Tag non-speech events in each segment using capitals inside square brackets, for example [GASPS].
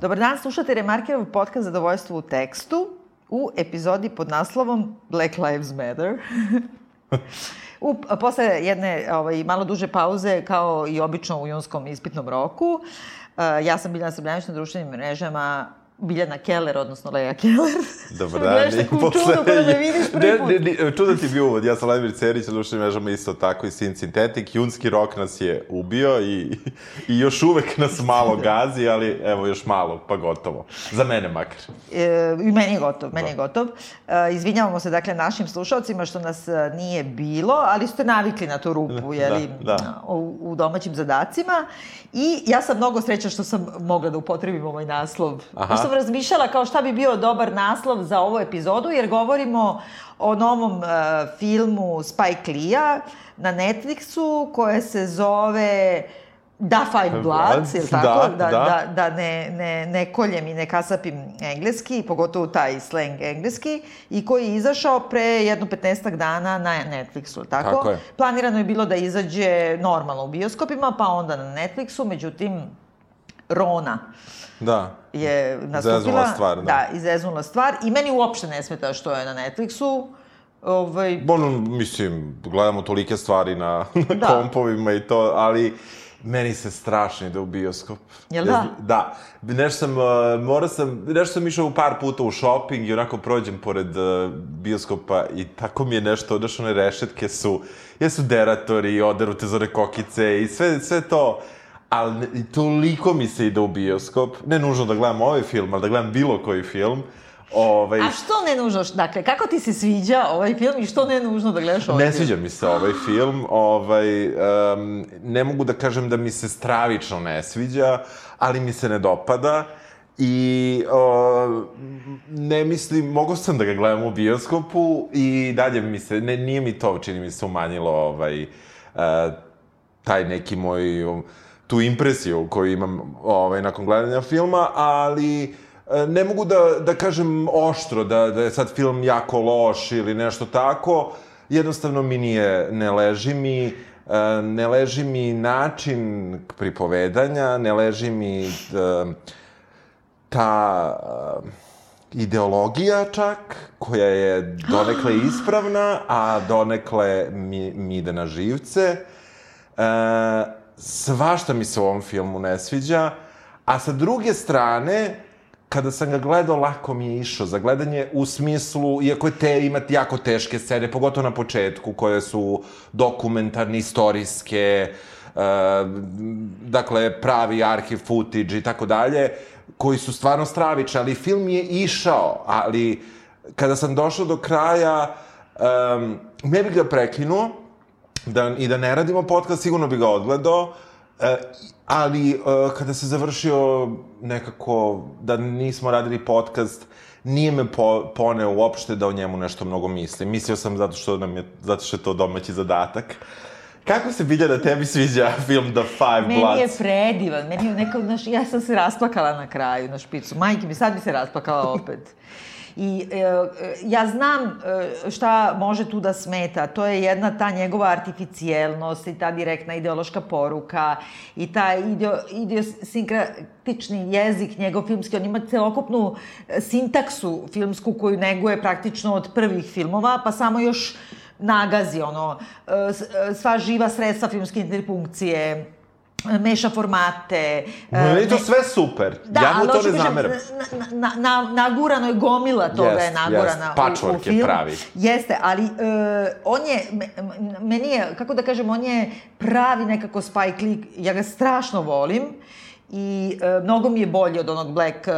Dobar dan, slušate Remarkerov podcast Zadovoljstvo u tekstu u epizodi pod naslovom Black Lives Matter. [LAUGHS] u, posle jedne ovaj, malo duže pauze, kao i obično u junskom ispitnom roku, uh, ja sam Biljana Srbljanić na društvenim mrežama Biljana Keller, odnosno Leja Keller. [LAUGHS] Dobar Gledaš dan. takvu čudu kada me vidiš prvi put. Ne, ne, ne, čudan ti bio uvod. Ja sam Vladimir Cerić, na mrežama isto tako i Sin Sintetik. Junski rok nas je ubio i, [LAUGHS] i još uvek nas malo [LAUGHS] gazi, ali evo još malo, pa gotovo. Za mene makar. E, I meni je gotov, meni je gotov. E, izvinjavamo se dakle našim slušalcima što nas e, nije bilo, ali ste navikli na tu rupu, jeli, Da, da. U, u domaćim zadacima. I ja sam mnogo srećna što sam mogla da upotrebim ovaj naslov. Aha. Sam razmišljala kao šta bi bio dobar naslov za ovu epizodu, jer govorimo o novom uh, filmu Spike Lee-a na Netflixu, koje se zove Da Five Bloods, ili tako? Da, da, da. da, da ne, ne, ne koljem i ne kasapim engleski, pogotovo taj slang engleski, i koji je izašao pre jedno 15 dana na Netflixu, tako? Tako je. Planirano je bilo da izađe normalno u bioskopima, pa onda na Netflixu, međutim, Rona Da. je nastupila. Zeznula stvar, da. Da, izeznula stvar. I meni uopšte ne smeta što je na Netflixu. Ovaj, Ono, mislim, gledamo tolike stvari na, na Da. kompovima i to, ali meni se strašno ide u bioskop. Jel da? Da. Nešto sam, uh, mora sam, nešto sam išao par puta u shopping i onako prođem pored uh, bioskopa i tako mi je nešto, znaš, one rešetke su, jesu deratori, oderu te zore kokice i sve, sve to. Ali ne- toliko mi se ide u bioskop, ne nužno da gledam ovaj film, ali da gledam bilo koji film. Ovaj, A što ne nužno, dakle, kako ti se sviđa ovaj film i što ne nužno da gledaš ovaj Ne film? sviđa mi se ovaj [GASPS] film, ovaj, um, ne mogu da kažem da mi se stravično ne sviđa, ali mi se ne dopada i o, ne mislim, mogao sam da ga gledam u bioskopu i dalje mi se, ne, nije mi to, čini mi se, umanjilo ovaj, uh, taj neki moj, um, tu impresiju koju imam ovaj, nakon gledanja filma, ali e, ne mogu da, da kažem oštro da, da je sad film jako loš ili nešto tako. Jednostavno mi nije, ne leži mi, e, ne leži mi način pripovedanja, ne leži mi e, ta ideologija čak, koja je donekle [GASPS] ispravna, a donekle mi, mi ide na živce. E, svašta mi se u ovom filmu ne sviđa, a sa druge strane, kada sam ga gledao, lako mi je išao za gledanje u smislu, iako je te, ima jako teške scene, pogotovo na početku, koje su dokumentarne, istorijske, e, dakle, pravi arhiv footage i tako dalje, koji su stvarno stravični, ali film je išao, ali kada sam došao do kraja, um, ne bih ga prekinuo, da, i da ne radimo podcast, sigurno bi ga odgledao, e, ali e, kada se završio nekako, da nismo radili podcast, nije me po, poneo uopšte da o njemu nešto mnogo mislim. Mislio sam zato što, nam je, zato što je to domaći zadatak. Kako se bilja da tebi sviđa film The Five Meni Bloods? je predivan, meni je neko, znaš, ja sam se rasplakala na kraju, na špicu. Majke mi, sad bi se rasplakala opet. I e, e, ja znam e, šta može tu da smeta. To je jedna ta njegova artificijelnost i ta direktna ideološka poruka i taj ideo, idiosinkratični jezik njegov filmski. On ima celokupnu e, sintaksu filmsku koju neguje praktično od prvih filmova, pa samo još nagazi ono, e, sva živa sredstva filmske interpunkcije, meša formate. Ma, Meni je to sve super. Da, ja mu to ne kažem, zameram. Na, na, na, nagurano je gomila toga Jest, je nagurana jest. u, u Patchwork je film. pravi. Jeste, ali uh, on je, meni je, kako da kažem, on je pravi nekako Spike Lee, ja ga strašno volim i uh, mnogo mi je bolji od onog Black uh,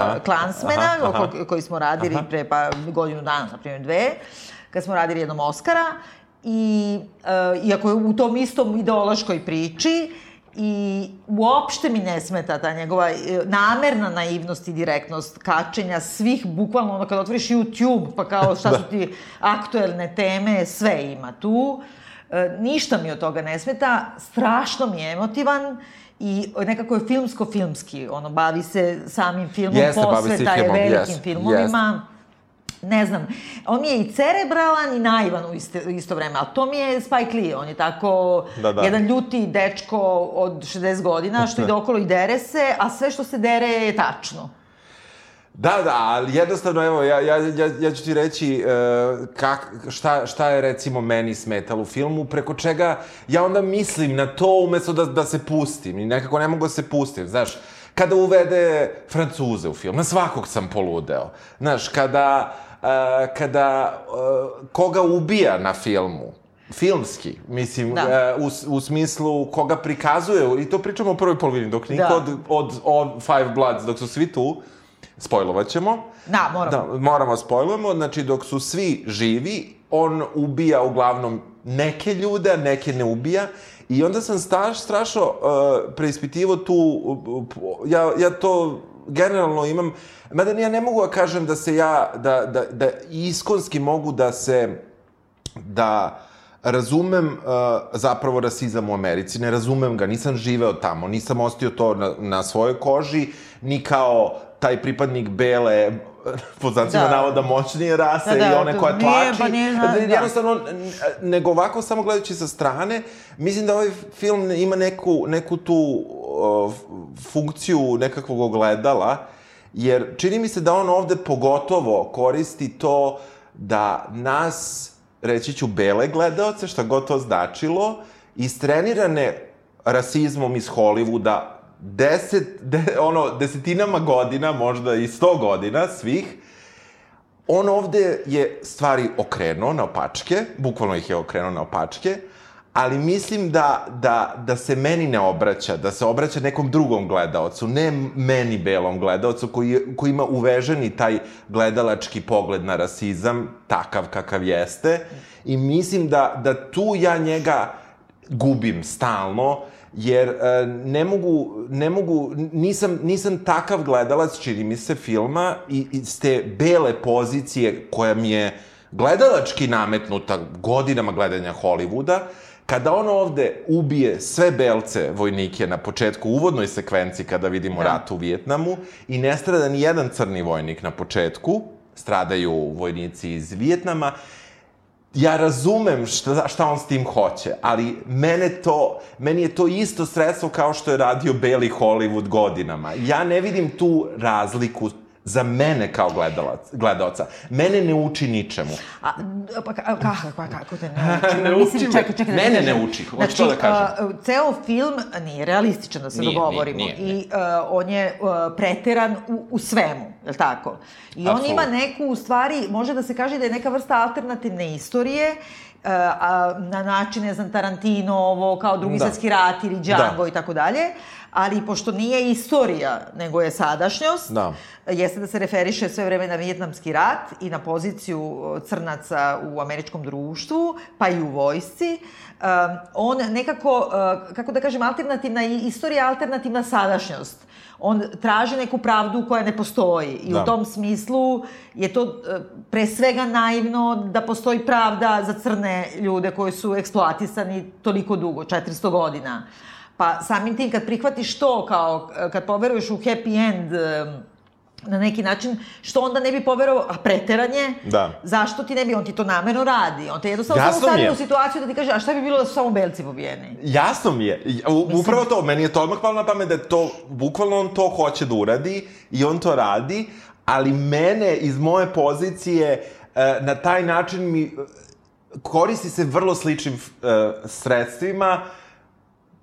Aha, Klansmana, aha, aha. ko- koji smo radili Aha. pre pa godinu dana, na primjer dve, kad smo radili jednom Oscara i uh, iako je u tom istom ideološkoj priči, I uopšte mi ne smeta ta njegova e, namerna naivnost i direktnost kačenja svih, bukvalno ono kada otvoriš YouTube, pa kao šta su ti aktuelne teme, sve ima tu. E, ništa mi od toga ne smeta, strašno mi je emotivan i nekako je filmsko-filmski, ono, bavi se samim filmom, Jeste, posveta je filmom, velikim jeste, filmovima. Ne znam, on mi je i cerebralan i naivan u isto, isto vreme, ali to mi je Spike Lee, on je tako Da, da. jedan ljuti dečko od 60 godina što ide okolo i dere se, a sve što se dere je tačno. Da, da, ali jednostavno, evo, ja, ja, ja, ja ću ti reći uh, kak, šta, šta je recimo meni smetalo u filmu, preko čega ja onda mislim na to umesto da, da se pustim i nekako ne mogu da se pustim, znaš, kada uvede Francuze u film, na svakog sam poludeo, znaš, kada, uh, kada uh, koga ubija na filmu, filmski, mislim, Da. da. u, u smislu koga prikazuje, i to pričamo o prvoj polovini, dok niko Da. od, od, od Five Bloods, dok su svi tu, spojlovat ćemo. Da, moramo. Da, moramo spojlujemo, znači dok su svi živi, on ubija uglavnom neke ljude, neke ne ubija. I onda sam staš, strašno uh, preispitivo tu, uh, ja, ja to generalno imam, mada ja ne mogu da kažem da se ja, da, da, da iskonski mogu da se, da razumem uh, zapravo rasizam u Americi, ne razumem ga, nisam živeo tamo, nisam ostio to na, na svojoj koži, ni kao taj pripadnik bele [LAUGHS] po znacima Da. da. navoda moćnije rase Da, da, i one koja nije, tlači. pa nije, da. Jednostavno, n- nego ovako samo gledajući sa strane, mislim da ovaj film ima neku, neku tu uh, funkciju nekakvog ogledala, jer čini mi se da on ovde pogotovo koristi to da nas, reći ću, bele gledaoce, šta god to značilo, istrenirane rasizmom iz Hollywooda, deset, de, ono, desetinama godina, možda i sto godina svih, on ovde je stvari okrenuo na opačke, bukvalno ih je okrenuo na opačke, ali mislim da, da, da se meni ne obraća, da se obraća nekom drugom gledaocu, ne meni belom gledaocu koji, koji ima uveženi taj gledalački pogled na rasizam, takav kakav jeste, i mislim da, da tu ja njega gubim stalno, jer e, ne mogu, ne mogu, nisam, nisam takav gledalac, čini mi se, filma i iz te bele pozicije koja mi je gledalački nametnuta godinama gledanja Hollywooda, kada on ovde ubije sve belce vojnike na početku, uvodnoj sekvenciji kada vidimo da. rat u Vijetnamu i ne strada ni jedan crni vojnik na početku, stradaju vojnici iz Vijetnama, ja razumem šta, šta on s tim hoće, ali mene to, meni je to isto sredstvo kao što je radio Beli Hollywood godinama. Ja ne vidim tu razliku za mene kao gledalac, gledaoca. Mene ne uči ničemu. A, pa ka- kako, [LAUGHS] pa kako te ne uči? Ne Mislim, uči me. čekaj, čekaj da Mene ne uči, hoću to da kažem. a, ceo film nije realističan, da se Nije, dogovorimo. nije, nije, I a, on je a, preteran u, u svemu, je li tako? I on Apsolutno. ima neku, u stvari, može da se kaže da je neka vrsta alternativne istorije, a, a, na način, ne znam, Tarantino, ovo, kao drugi Da. svetski rat ili Django Da. i tako dalje, ali pošto nije istorija, nego je sadašnjost, Da. jeste da se referiše sve vreme na Vijetnamski rat i na poziciju crnaca u američkom društvu, pa i u vojsci. Um, on nekako, uh, kako da kažem, alternativna istorija, alternativna sadašnjost. On traži neku pravdu koja ne postoji i Da. u tom smislu je to uh, pre svega naivno da postoji pravda za crne ljude koji su eksploatisani toliko dugo, 400 godina. Pa samim tim kad prihvatiš to kao, kad poveruješ u happy end na neki način, što onda ne bi poverovao, a preteran je, Da. zašto ti ne bi, on ti to namerno radi, on te jednostavno Jasno samo stavlja u situaciju da ti kaže, a šta bi bilo da su samo belci pobijeni? Jasno mi je. U, upravo to, meni je to odmah palo na pamet da to, bukvalno on to hoće da uradi i on to radi, ali mene iz moje pozicije e, na taj način mi e, koristi se vrlo sličnim e, sredstvima,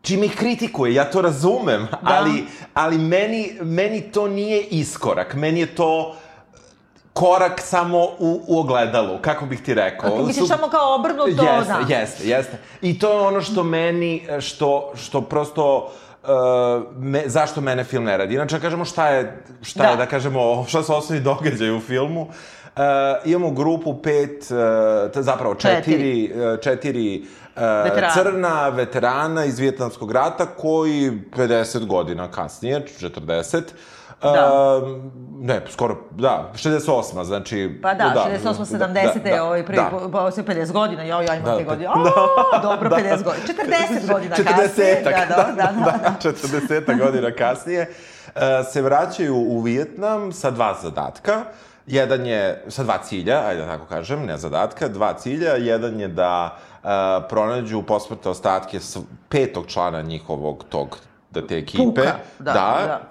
ih kritikuje, ja to razumem, Da. ali, ali meni, meni to nije iskorak, meni je to korak samo u, u ogledalu, kako bih ti rekao. Ako misliš Su- samo kao obrnuto, jeste, da. Jeste, jeste. I to je ono što meni, što, što prosto, uh, me, zašto mene film ne radi. Inače, da kažemo šta je, šta Da. je, da kažemo, šta su osnovni događaj u filmu. Uh, imamo grupu pet, uh, zapravo četiri, uh, četiri uh, Veterana. crna veterana iz Vjetnamskog rata koji 50 godina kasnije, 40, Da. Um, ne, skoro, da, 68. Znači... Pa da, 68. 70. je ovaj prvi, da. po- pa osim 50 godina, jo, ja imam Da, te da. godine, [LAUGHS] o, dobro, 50 godina, 40 godina kasnije, 40-ak, da, da, da, [LAUGHS] da. 40 godina kasnije, e, se vraćaju u Vijetnam sa dva zadatka. Jedan je, sa dva cilja, ajde da tako kažem, ne zadatka, dva cilja. Jedan je da e, pronađu posmrtne ostatke petog člana njihovog tog, da te ekipe. Puka, da, da.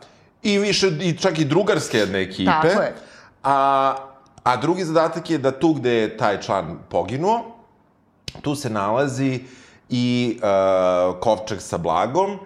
I više, i čak i drugarske jedne ekipe. Tako je. A, a drugi zadatak je da tu gde je taj član poginuo, tu se nalazi i uh, kovčeg sa blagom,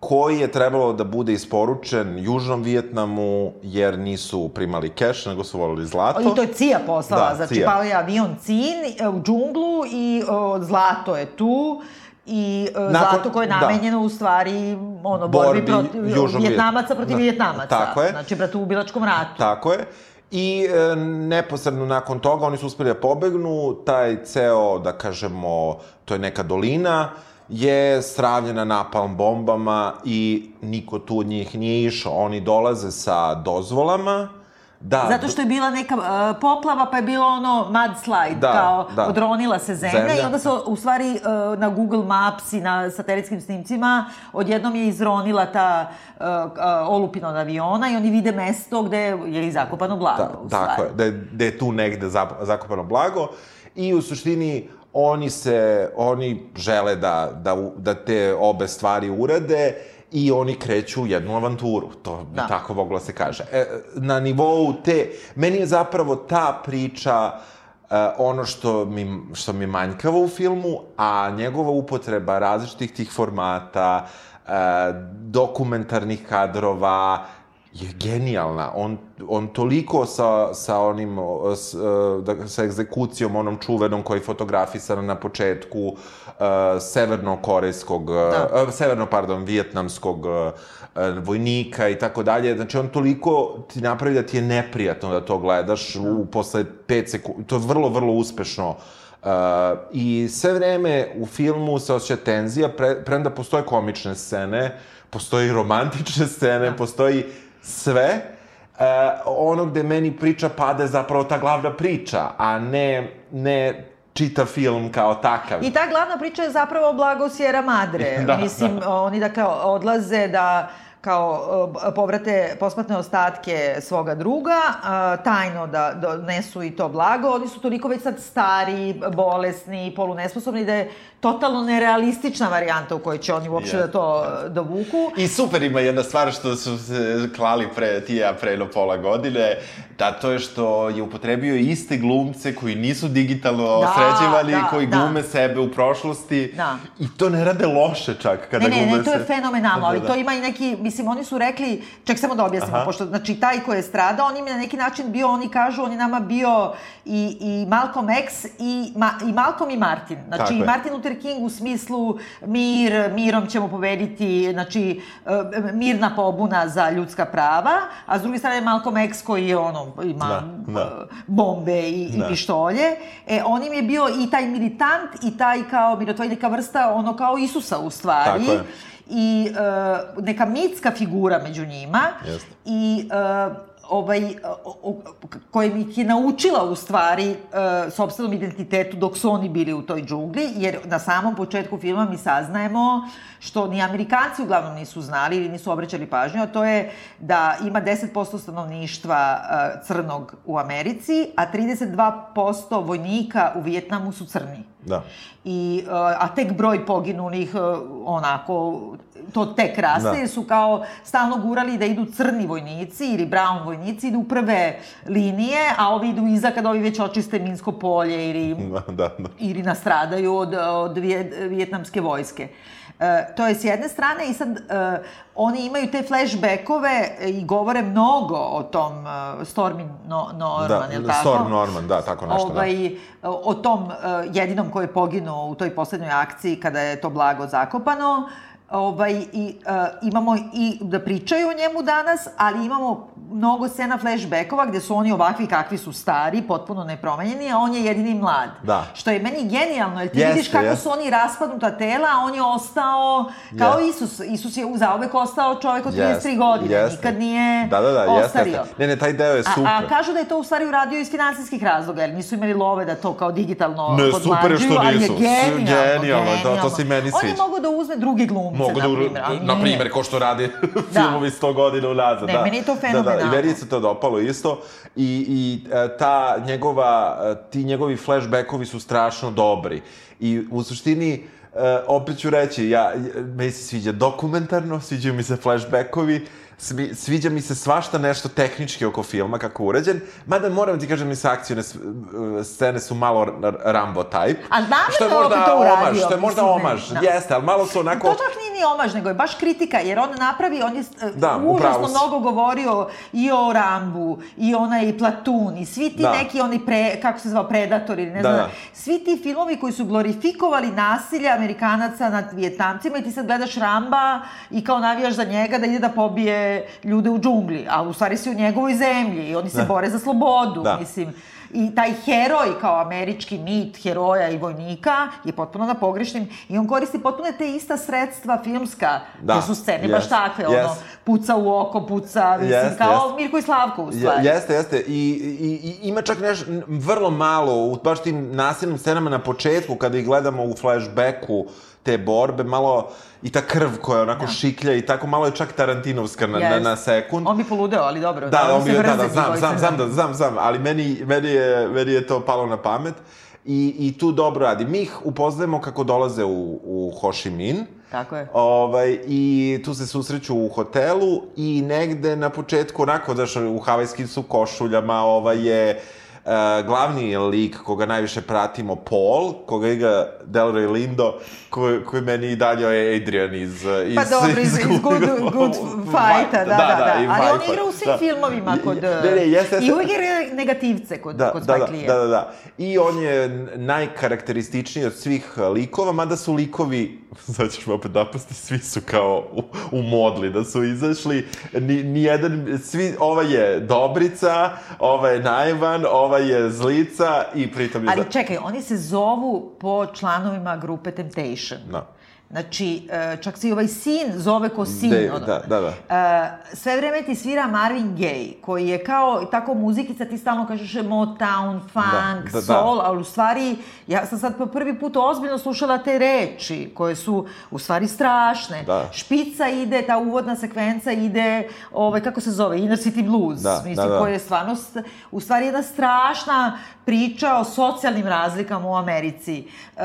koji je trebalo da bude isporučen Južnom Vijetnamu, jer nisu primali keš, nego su volili zlato. I to je Cija poslala, Da, znači CIA. pao je avion Cin e, u džunglu i o, zlato je tu i e, Nakon- zlato koje je da. namenjeno u stvari ono, borbi, Borbi protiv Vjetnamaca protiv da, Vjetnamaca. tako je. Znači, brate, u bilačkom ratu. Tako je. I e, neposredno nakon toga oni su uspeli da pobegnu, taj ceo, da kažemo, to je neka dolina, je stravljena napalm bombama i niko tu od njih nije išao. Oni dolaze sa dozvolama, da... Zato što je bila neka e, poplava, pa je bilo ono mudslide, Da, kao da. odronila se zemlja, Zemlja. i onda se u stvari e, na Google Maps i na satelitskim snimcima odjednom je izronila ta e, e, olupina od aviona i oni vide mesto gde je i zakopano blago. Da, u tako stvari. je, da je, da je tu negde zakopano blago i u suštini oni se, oni žele da, da, da te obe stvari urade i oni kreću u jednu avanturu, to Da. tako moglo da se kaže. E, na nivou te, meni je zapravo ta priča e, ono što mi, što mi je manjkavo u filmu, a njegova upotreba različitih tih formata, e, dokumentarnih kadrova, je genijalna. On, on toliko sa, sa onim, o, s, e, da, sa egzekucijom onom čuvenom koji je fotografisana na početku uh, severno-korejskog, Da. uh, severno, pardon, vijetnamskog uh, vojnika i tako dalje. Znači, on toliko ti napravi da ti je neprijatno da to gledaš u, posle 5 sekundi. To je vrlo, vrlo uspešno Uh, I sve vreme u filmu se osjeća tenzija, pre, premda postoje komične scene, postoje i romantične scene, postoji sve. Uh, ono gde meni priča pada je zapravo ta glavna priča, a ne, ne čita film kao takav. I ta glavna priča je zapravo blago Sierra Madre. [LAUGHS] Da, Mislim, oni da kao odlaze da kao e, povrate posmrtne ostatke svoga druga, e, tajno da donesu i to blago. Oni su toliko već sad stari, bolesni, polunesposobni da je totalno nerealistična varijanta u kojoj će oni uopšte Je. da to e, dovuku. I super ima jedna stvar što su se klali pre tija pre jedno pola godine, da to je što je upotrebio iste glumce koji nisu digitalno Da, sređivani, da, koji da. glume sebe u prošlosti. Da. I to ne rade loše čak kada Ne, ne, glume ne, to je fenomenalno, ali Da, da, to da. ima i neki, mislim, oni su rekli, ček samo da objasnimo, Aha. pošto, znači, taj ko je stradao, on im je na neki način bio, oni kažu, on je nama bio i, i Malcolm X i, ma, i Malcolm i Martin. Znači, Tako i. Martin Luther King u smislu mir, mirom ćemo pobediti, znači, e, mirna pobuna za ljudska prava, a s druge strane Malcolm X koji je ono, ima Da, da. e, bombe i, i Da. pištolje. E, on im je bio i taj militant i taj kao mirotvornik, neka vrsta, ono kao Isusa u stvari Tako je. i e, neka mitska figura među njima Jeste. i e, ovaj, koja ih je naučila u stvari e, sobstvenom identitetu dok su oni bili u toj džungli, jer na samom početku filma mi saznajemo što ni Amerikanci uglavnom nisu znali ili nisu obraćali pažnju, a to je da ima 10% stanovništva e, crnog u Americi, a 32% vojnika u Vijetnamu su crni. Da. I, uh, a tek broj poginulih, uh, onako, to tek raste, Da. jer su kao stalno gurali da idu crni vojnici ili brown vojnici, idu u prve linije, a ovi idu iza kad ovi već očiste Minsko polje ili, Da, [LAUGHS] da, da. ili nastradaju od, od vjet, vjetnamske vojske. E, to je s jedne strane i sad e, oni imaju te flashbackove i govore mnogo o tom e, Stormy no, Norman, Da, je li tako? Storm Norman, da, tako nešto, da. ovaj, o tom uh, jedinom koji je poginuo u toj poslednjoj akciji kada je to blago zakopano. Ovaj, i, uh, imamo i da pričaju o njemu danas, ali imamo mnogo scena flashbackova gde su oni ovakvi kakvi su stari, potpuno nepromenjeni, a on je jedini mlad. Da. Što je meni genijalno, jer ti Jeste, vidiš kako jeste. su oni raspadnuta tela, a on je ostao kao Jeste. Isus. Isus je zaovek ostao čovek od 33 Jeste, godine, jeste. nikad nije Da, da, da, ostario. jeste. Ne, ne, taj deo je super. A, a kažu da je to u stvari uradio iz finansijskih razloga, jer nisu imali love da to kao digitalno Ne, podmlađuju, super ali je genijalno, Genijalno, da, to se meni On je sviđa. mogao da uzme drugi glumce, Mogu da, na primjer, na primjer, ko što radi [LAUGHS] filmovi 100 godina unazad. Ne, da. meni je to Da, da, fenomenalno. i meni se to dopalo isto. I, i e, ta njegova, e, ti njegovi flashbackovi su strašno dobri. I u suštini, e, opet ću reći, ja, meni se sviđa dokumentarno, sviđaju mi se flashbackovi, Svi, sviđa mi se svašta nešto tehnički oko filma, kako je urađen, mada moram ti kažem, se akcijne e, scene su malo Rambo type. A namerno što je je možda opet to uradio, omaž, što je možda omaž, da. jeste, ali malo su onako... To čak nije ni omaž, nego je baš kritika, jer on napravi, on je e, Da, užasno mnogo govorio i o Rambu, i onaj Platun, i svi ti Da. neki, oni pre, kako se zvao, Predator ili ne Da, znam, da. svi ti filmovi koji su glorifikovali nasilje Amerikanaca nad Vjetnamcima i ti sad gledaš Ramba i kao navijaš za njega da ide da pobije ljude u džungli, a u stvari si u njegovoj zemlji i oni se Da. bore za slobodu, Da. mislim. I taj heroj kao američki mit heroja i vojnika je potpuno na pogrešnim i on koristi potpuno te ista sredstva filmska, Da, da, su scene baš jest, takve, ono, jest. puca u oko, puca, mislim, Jeste, kao jeste. Mirko i Slavko u stvari. jeste, jeste. I, i, I ima čak neš, n- vrlo malo u baš tim nasilnim scenama na početku, kada ih gledamo u flashbacku te borbe, malo i ta krv koja onako Da. šiklja i tako malo je čak Tarantinovska na, na, Jest. na sekund. On bi poludeo, ali dobro. Da, oni on bi, da, da, znam, znam, znam, da, znam, znam, ali meni, meni, je, meni je to palo na pamet. I, I tu dobro radi. Mi ih upoznajemo kako dolaze u, u Ho Chi Minh. Tako je. Ovaj, I tu se susreću u hotelu i negde na početku, onako, znaš, u havajskim su košuljama, ovaj je uh, glavni lik koga najviše pratimo, Paul, koga igra Delroy Lindo, koji, koji meni i dalje je Adrian iz... iz Pa dobro, iz, iz good, good Fighta, da, da, da. i Ali on igra u svim da. filmovima kod... Ne, ne, jeste, I jeste. uvijek igra negativce kod, Da, kod da, da, Spike Lee-a. da, da, da. I on je najkarakterističniji od svih likova, mada su likovi, [LAUGHS] sad ćeš me opet napasti, svi su kao u, u modli, da su izašli, ni, ni jedan, svi, ova je Dobrica, ova je Najvan, ova je Zlica i pritom je... Ali za- čekaj, oni se zovu po članovima grupe Temptation. Da. Znači, e, čak se i ovaj sin zove ko sin. De- ono. da, da, da. E, sve vreme ti svira Marvin Gaye, koji je kao tako muzikica, ti stalno kažeš Motown, funk, da, da. soul, ali u stvari, ja sam sad po prvi put ozbiljno slušala te reči, koje su u stvari strašne. Da. Špica ide, ta uvodna sekvenca ide, ovaj, kako se zove, Inner City Blues, Da, mislim, da, da. koja je stvarno, st- u stvari jedna strašna priča o socijalnim razlikama u Americi. E,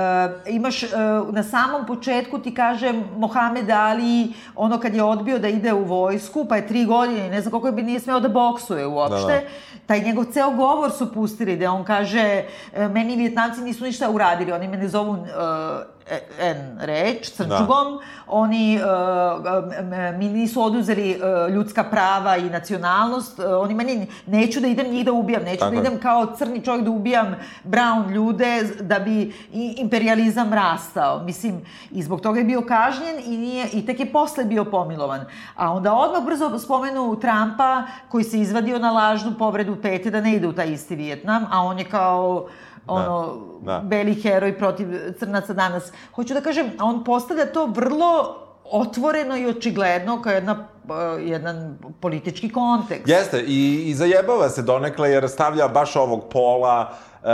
imaš, e, na samom početku ti kažem, Mohamed Ali, ono kad je odbio da ide u vojsku, pa je tri godine, ne znam koliko bi nije smeo da boksuje uopšte, Da, da. taj njegov ceo govor su pustili, da on kaže, e, meni Vjetnamci nisu ništa uradili, oni mene zovu e, N reč, crčugom, oni, e, e, mi nisu oduzeli e, ljudska prava i nacionalnost, e, oni meni, neću da idem njih da ubijam, neću Tako da idem kao crni čovjek da ubijam brown ljude da bi imperializam rastao. Mislim, i zbog toga je bio kažnjen i, nije, i tek je posle bio pomilovan. A onda odmah brzo spomenu Trumpa koji se izvadio na lažnu povredu pete da ne ide u taj isti Vijetnam, a on je kao ono, da. beli heroj protiv crnaca danas. Hoću da kažem, on postavlja to vrlo otvoreno i očigledno kao jedna, eh, jedan politički kontekst. Jeste, i, i zajebava se donekle jer stavlja baš ovog pola uh,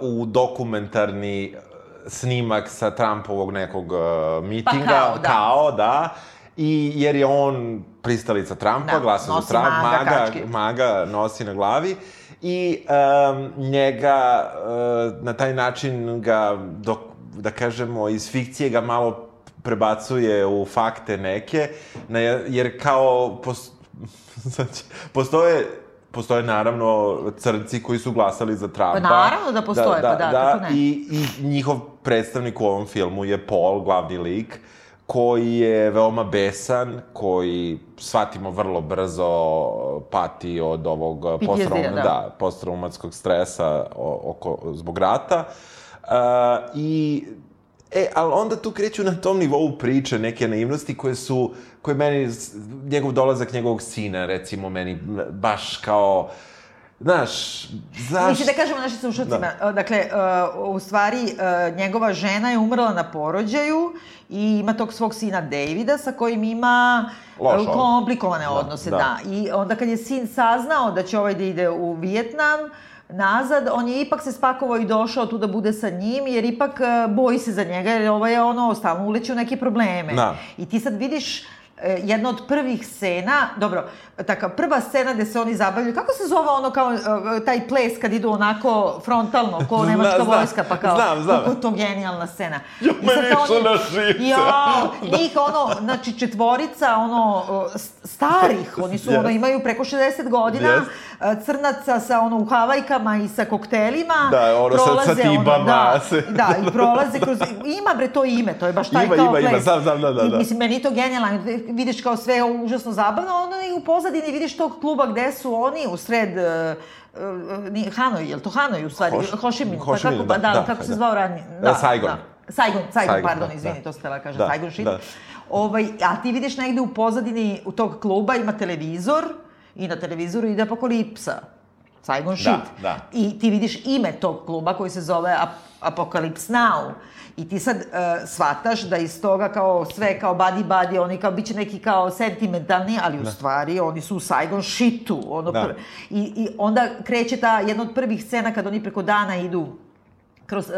u dokumentarni eh, snimak sa Trumpovog nekog uh, mitinga. Pa kao, da. Kao, da. I jer je on pristalica Trumpa, Da, glasa za Trump, maga, maga, maga nosi na glavi. I um, njega uh, na taj način ga, dok, da kažemo, iz fikcije ga malo prebacuje u fakte neke, na, jer kao pos, [LAUGHS] znači, postoje Postoje naravno crnci koji su glasali za Trumpa. Pa naravno da postoje, pa da, kako ne. I, I njihov predstavnik u ovom filmu je Paul, glavni lik, koji je veoma besan, koji shvatimo vrlo brzo pati od ovog PTSD-a, posttrauma- da. da, posttraumatskog stresa oko, zbog rata. Uh, I E, ali onda tu kreću na tom nivou priče, neke naivnosti koje su, koje meni, njegov dolazak njegovog sina, recimo, meni baš kao, znaš, zašto... Mislim da kažemo našim slušalcima, dakle, uh, u stvari, uh, njegova žena je umrla na porođaju i ima tog svog sina Davida sa kojim ima Loš uh, odnos. komplikovane Da, odnose, da. da. I onda kad je sin saznao da će ovaj da ide u Vijetnam, nazad, on je ipak se spakovao i došao tu da bude sa njim, jer ipak uh, boji se za njega, jer ovo je ono, stalno uleće u neke probleme. Da. I ti sad vidiš e, jedna od prvih scena, dobro, taka prva scena gde se oni zabavljaju, kako se zove ono kao e, taj ples kad idu onako frontalno, ko Zna- nemačka znam, vojska, pa kao, znam, znam. kako je to genijalna scena. Jo, I meni išlo na živce. Ja, [LAUGHS] njih ono, znači četvorica, ono, starih, oni su, Yes. ono, imaju preko 60 godina, Yes. e, crnaca sa, ono, u havajkama i sa koktelima. Da, ono, sa- sa prolaze, tibama, da, se- [LAUGHS] da, i prolaze kroz, ima bre to ime, to je baš taj Ima, kao ima, ima, ples. znam, znam, da, da, I. Mislim, meni to genijalno, vidiš kao sve užasno zabavno, onda i u pozadini vidiš tog kluba gde su oni u sred uh, uh, ni Hanoj, je li to Hanoj u stvari? Hoš- Hošimin, pa kako, da, da, da, kako se da. zvao ranije? Da, Saigon. Da. Saigon, Saigon, Saigon, pardon, da, izvini, da. to se tela kaže, Da, Saigon shit. da. Ovaj, a ti vidiš negde u pozadini u tog kluba ima televizor i na televizoru ide apokalipsa. Saigon shit. da. I ti vidiš ime tog kluba koji se zove Ap Apocalypse Now. I ti sad uh, shvataš da iz toga kao sve kao badi badi, oni kao biće neki kao sentimentalni, ali u stvari oni su u Saigon shitu. Ono Da. I, I onda kreće ta jedna od prvih scena kad oni preko dana idu kroz uh,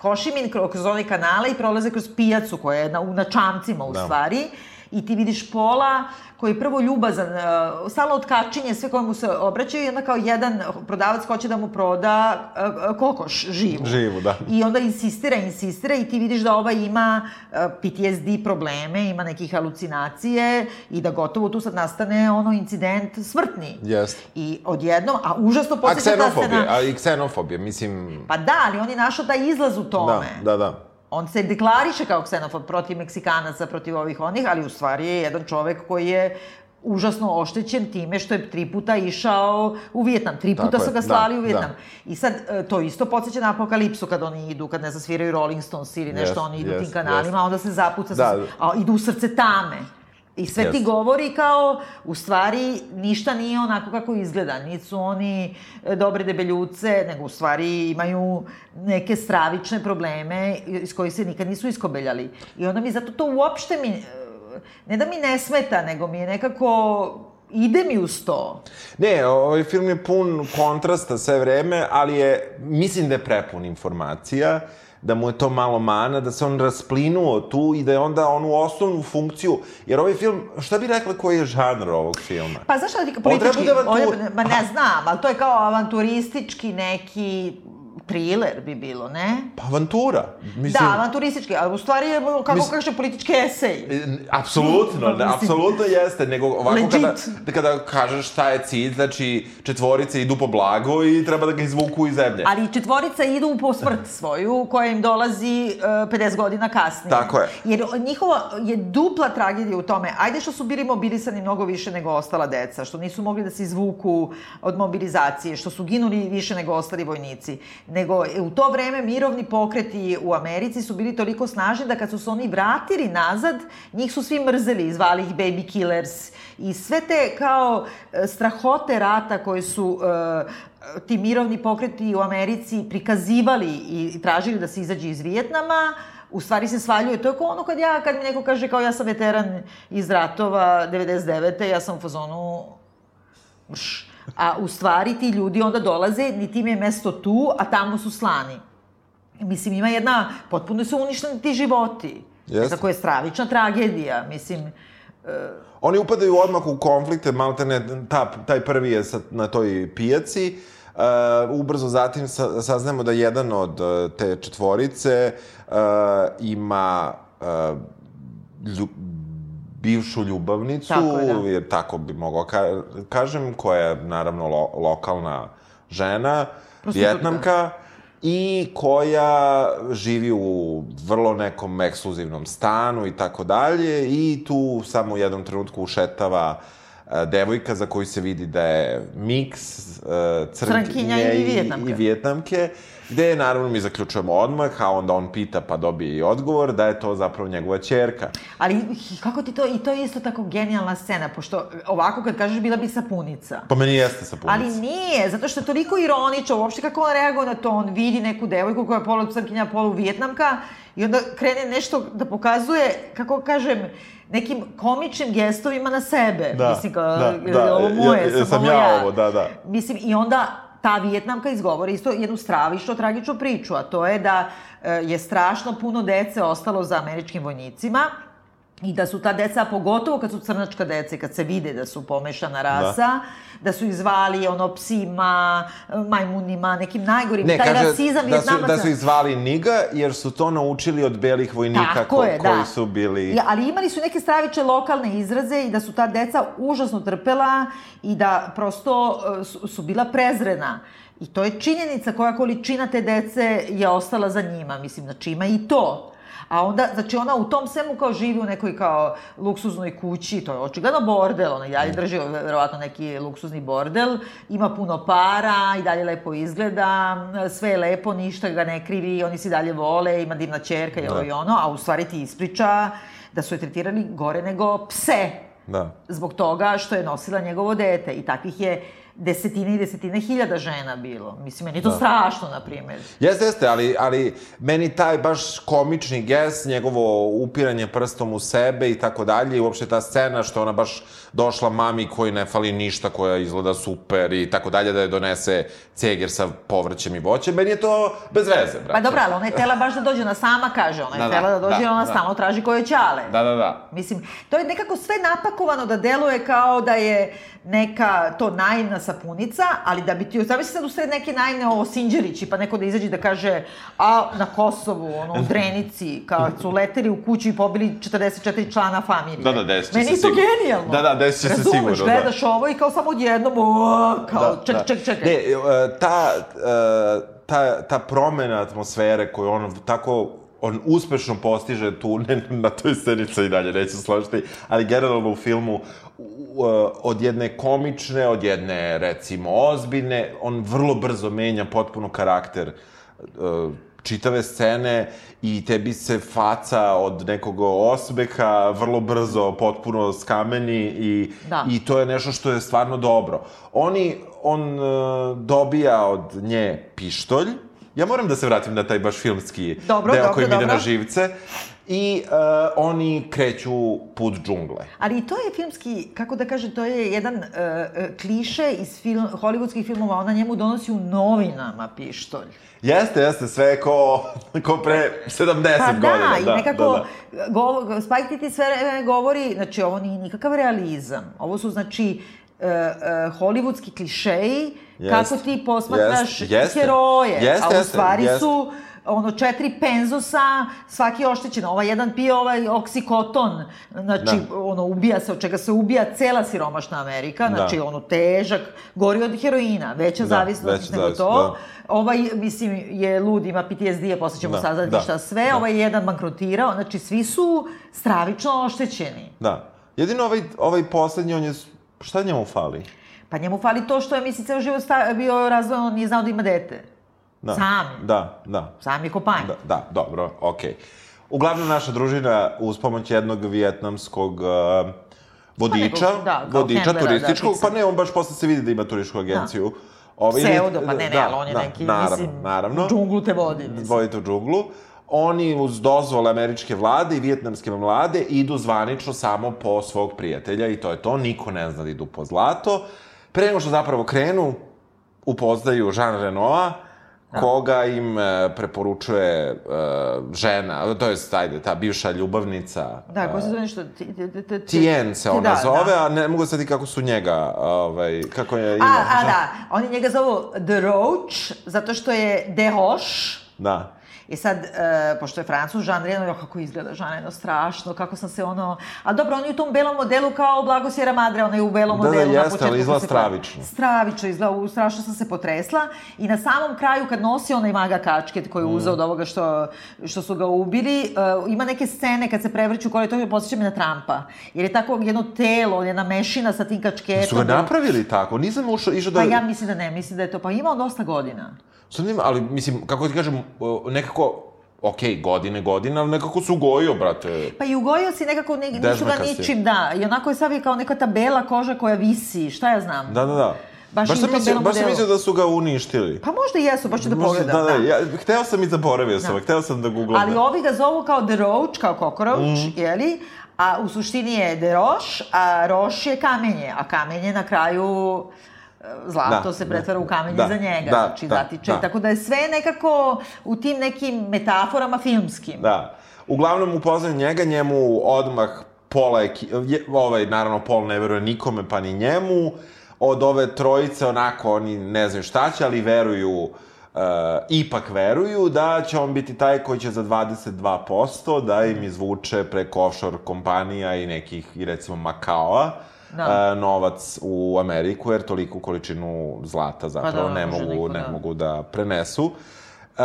Hošimin, kroz one kanale i prolaze kroz pijacu koja je na, na čamcima u Da. stvari. I ti vidiš Pola koji je prvo ljubazan, uh, stalno otkačinje sve koje mu se obraćaju i onda kao jedan prodavac hoće da mu proda uh, kokoš živu. Živu, da. I onda insistira, insistira i ti vidiš da ova ima PTSD probleme, ima nekih halucinacije i da gotovo tu sad nastane ono incident smrtni. Jeste. I odjednom, a užasno posjeća ta ksenofobija, scena. a i ksenofobija, mislim... Pa da, ali on je našao taj izlaz u tome. Da, da, da. On se deklariše kao ksenofob protiv Meksikanaca, protiv ovih onih, ali u stvari je jedan čovek koji je užasno oštećen time što je tri puta išao u Vijetnam. Tri puta Tako su ga slali da, u Vijetnam. da. I sad, e, to isto podsjeća na apokalipsu kad oni idu, kad ne znam, sviraju Rolling Stones ili nešto, Jest, oni idu jest, tim kanalima, jest. onda se zapuca, Da. sa, a idu u srce tame. I sve ti govori kao, u stvari, ništa nije onako kako izgleda. Niti su oni e, dobre debeljuce, nego u stvari imaju neke stravične probleme iz kojih se nikad nisu iskobeljali. I onda mi zato to uopšte mi, e, ne da mi ne smeta, nego mi je nekako, ide mi uz to. Ne, ovaj film je pun kontrasta sve vreme, ali je, mislim da je prepun informacija, da mu je to malo mana, da se on rasplinuo tu i da je onda onu osnovnu funkciju, jer ovaj film, šta bi rekla koji je žanr ovog filma? Pa zašto da ti politički... bude avantur- Ma ne znam, ali to je kao avanturistički neki thriller bi bilo, ne? Pa avantura. Mislim, Da, avanturistički, ali u stvari je, kako Mislim- kaže, politički esej. E, Apsolutno, ne, Mislim- apsolutno jeste, nego ovako Legit. kada, da kada kažeš šta je cilj, znači četvorice idu po blago i treba da ga izvuku iz zemlje. Ali četvorica idu po smrt svoju, koja im dolazi uh, 50 godina kasnije. Tako je. Jer njihova je dupla tragedija u tome. Ajde što su bili mobilisani mnogo više nego ostala deca, što nisu mogli da se izvuku od mobilizacije, što su ginuli više nego ostali vojnici. Nego u to vreme mirovni pokreti u Americi su bili toliko snažni da kad su se oni vratili nazad, njih su svi mrzeli, zvali ih baby killers i sve te kao e, strahote rata koje su e, ti mirovni pokreti u Americi prikazivali i tražili da se izađe iz Vijetnama, u stvari se svaljuje. To je kao ono kad ja, kad mi neko kaže kao ja sam veteran iz ratova 99. ja sam u fazonu mrš. A u stvari ti ljudi onda dolaze, niti im je mesto tu, a tamo su slani. Mislim, ima jedna, potpuno su uništeni ti životi. Jeste. Kako je stravična tragedija, mislim, Oni upadaju odmah u konflikte, maltene ta, taj prvi je sa, na toj pijaci. Uh, ubrzo zatim sa, saznamo da jedan od uh, te četvorice uh, ima uh, bivšu ljubavnicu, Tako je, da. jer tako bi mogao ka, kažem, koja je naravno lo, lokalna žena, Prostitutka. vjetnamka, i koja živi u vrlo nekom ekskluzivnom stanu i tako dalje i tu samo u jednom trenutku ušetava uh, devojka za koju se vidi da je miks crnkinje Crnkinja i Vijetnamke. i Vijetnamke, gde naravno mi zaključujemo odmah, a onda on pita pa dobije i odgovor da je to zapravo njegova ćerka. Ali kako ti to, i to je isto tako genijalna scena, pošto ovako kad kažeš bila bi sapunica. Pa meni jeste sapunica. Ali nije, zato što je toliko ironično, uopšte kako on reaguje na to, on vidi neku devojku koja je polu crnkinja, polu vijetnamka i onda krene nešto da pokazuje, kako kažem, nekim komičnim gestovima na sebe. Da, Mislim, kao, da, je da, ovo moje, ja- sam, sam ovo ja ja. ovo, da, da. Mislim, i onda ta Vijetnamka izgovori isto jednu stravično tragičnu priču, a to je da e, je strašno puno dece ostalo za američkim vojnicima i da su ta deca, pogotovo kad su crnačka deca i kad se vide da su pomešana rasa, da, su ih zvali ono psima, majmunima, nekim najgorim, Ne, taj kaže rasizam da su, da su ih zvali niga, jer su to naučili od belih vojnika Tako ko, je, koji da. su bili... Ja, ali imali su neke straviče lokalne izraze i da su ta deca užasno trpela i da prosto e, su, su bila prezrena. I to je činjenica koja količina te dece je ostala za njima. Mislim, znači ima i to. A onda, znači ona u tom svemu kao živi u nekoj kao luksuznoj kući, to je očigledno bordel, ona i dalje drži verovatno neki luksuzni bordel, ima puno para i dalje lepo izgleda, sve je lepo, ništa ga ne krivi, oni se dalje vole, ima divna čerka i ovo i ono, a u stvari ti ispriča da su je tretirali gore nego pse. Da. zbog toga što je nosila njegovo dete i takvih je desetine i desetine hiljada žena bilo. Mislim, meni je to strašno, na primjer. Jeste, jeste, ali, ali meni taj baš komični ges, njegovo upiranje prstom u sebe i tako dalje, i uopšte ta scena što ona baš došla mami koji ne fali ništa, koja izgleda super i tako dalje, da je donese ceger sa povrćem i voćem, meni je to bez veze, brate. Pa dobro, ali ona je tela baš da dođe, ona sama kaže, ona je Da, da, tela da dođe, da, ona da. stalno traži koje ćale. Da, da, da. Mislim, to je nekako sve napakovano da deluje kao da je neka to naivna sapunica, ali da bi ti, zamisli sad u sred neke naivne ovo Sinđerići, pa neko da izađe da kaže, a na Kosovu, ono, u Drenici, kad su leteli u kuću i pobili 44 člana familije. Da, da, desit će Meni se je to sigurno. genijalno. Da, da, desit će se Razumeš, sigurno, da. gledaš ovo i kao samo odjednom, o, kao, ček, da. ček, ček. Ne, e, ta, e, ta, ta promena atmosfere koju on tako on uspešno postiže tu, ne na toj scenici i dalje, neću složiti, ali generalno u filmu od jedne komične, od jedne, recimo, ozbiljne, on vrlo brzo menja potpuno karakter e, čitave scene i tebi se faca od nekog osmeha vrlo brzo potpuno skameni i, Da. i to je nešto što je stvarno dobro. Oni, on e, dobija od nje pištolj, ja moram da se vratim na taj baš filmski Dobro, deo dobro, koji mi ide na živce, i e, oni kreću put džungle. Ali i to je filmski, kako da kažem, to je jedan uh, uh, kliše iz film, hollywoodskih filmova, ona njemu donosi u novinama pištolj. Jeste, jeste, sve je ko, ko pre 70 Pa godina. da, i nekako, da, da. Go, Spike Titi sve vreme govori, znači ovo nije nikakav realizam. Ovo su, znači, uh, uh, hollywoodski klišeji, Jest, kako ti posmatraš jeste. heroje. Jeste, a u stvari jeste. su ono četiri penzosa, svaki je oštećen. Ovaj jedan pije ovaj oksikoton, znači Da. ono ubija se, od čega se ubija cela siromašna Amerika, znači Da. ono težak, gori od heroina, veća Da, zavisnost veća nego zavisnost, to. da. Ovaj, mislim, je lud, ima PTSD, a posle ćemo Da, saznati da, šta sve. da. Ovaj je jedan bankrotirao, znači svi su stravično oštećeni. Da. Jedino ovaj, ovaj poslednji, on je... Šta njemu fali? Pa njemu fali to što je, mislim, ceo život sta, bio razvojen, on nije znao da ima dete. Da. Sam. Da, da. Sam je kopanj. Da, da, dobro, okej. Uglavnom, naša družina, uz pomoć jednog vijetnamskog uh, vodiča, nekog, da, kao vodiča hendlera, turističkog, da, pa ne, on baš posle se vidi da ima turističku agenciju. Ovaj, Pseudo, pa ne, ne, da, ali on je da, neki, naravno, mislim, naravno. džunglu te vodi, mislim. Vodite u džunglu. Oni uz dozvole američke vlade i vijetnamske vlade idu zvanično samo po svog prijatelja i to je to, niko ne zna da idu po zlato. Pre nego što zapravo krenu, upoznaju Jean Renoa, koga im e, preporučuje e, žena, to jest, ajde, ta bivša ljubavnica. Da, ko e, se zove nešto? Ti- ti- ti- ti- Tien se ona da, zove, Da. a ne mogu sad i kako su njega, ovaj, kako je ime. A, a da, oni njega zovu The Roach, zato što je dehoš, Da. I sad, e, pošto je Francuz, Jean Reno, jo, kako izgleda Jean Reno, strašno, kako sam se ono... A dobro, on je u tom belom modelu kao Blago Sjera Madre, on je u belom Da, da, modelu na jeste, početku. ali izgleda stravično. Stravično izgleda, strašno sam se potresla. I na samom kraju, kad nosi onaj maga kačket koji je Mm. uzeo od ovoga što, što su ga ubili, e, ima neke scene kad se prevrću koje to posjeća me na Trumpa. Jer je tako jedno telo, jedna mešina sa tim kačketom. Su ga napravili tako? Nisam ušao, išao da... Pa ja mislim da ne, mislim da je to, pa ima on dosta godina. Sad nema, ali mislim, kako ti kažem, nekako, okej, godine, godine, ali nekako su gojio, brate. Pa i ugojio si nekako, ne, nisu ga ničim, da. I onako je sad kao neka ta bela koža koja visi, šta ja znam. Da, da, da. Baš u sam mislio, baš sam mislio da su ga uništili. Pa možda i jesu, baš ću da pogledam. Da, da, ja, hteo sam i zaboravio sam, Da. hteo sam da googlam. Ali da. ovi ga zovu kao The Roach, kao cockroach, Mhm. jeli? A u suštini je The Roche, a Roche je kamenje, a kamenje na kraju e, zlato Da, se da, pretvara u kamenje da, za njega, da, znači da, zatiče. da. Tako da je sve nekako u tim nekim metaforama filmskim. Da. Uglavnom upoznaju njega, njemu odmah pola eki... je- ovaj, naravno, Pol ne veruje nikome, pa ni njemu. Od ove trojice, onako, oni ne znaju šta će, ali veruju, uh, ipak veruju da će on biti taj koji će za 22% da im izvuče preko offshore kompanija i nekih, i recimo Makaoa, Da. uh, novac u Ameriku, jer toliku količinu zlata zapravo da, ne, mogu, niko ne da- mogu da prenesu. Uh,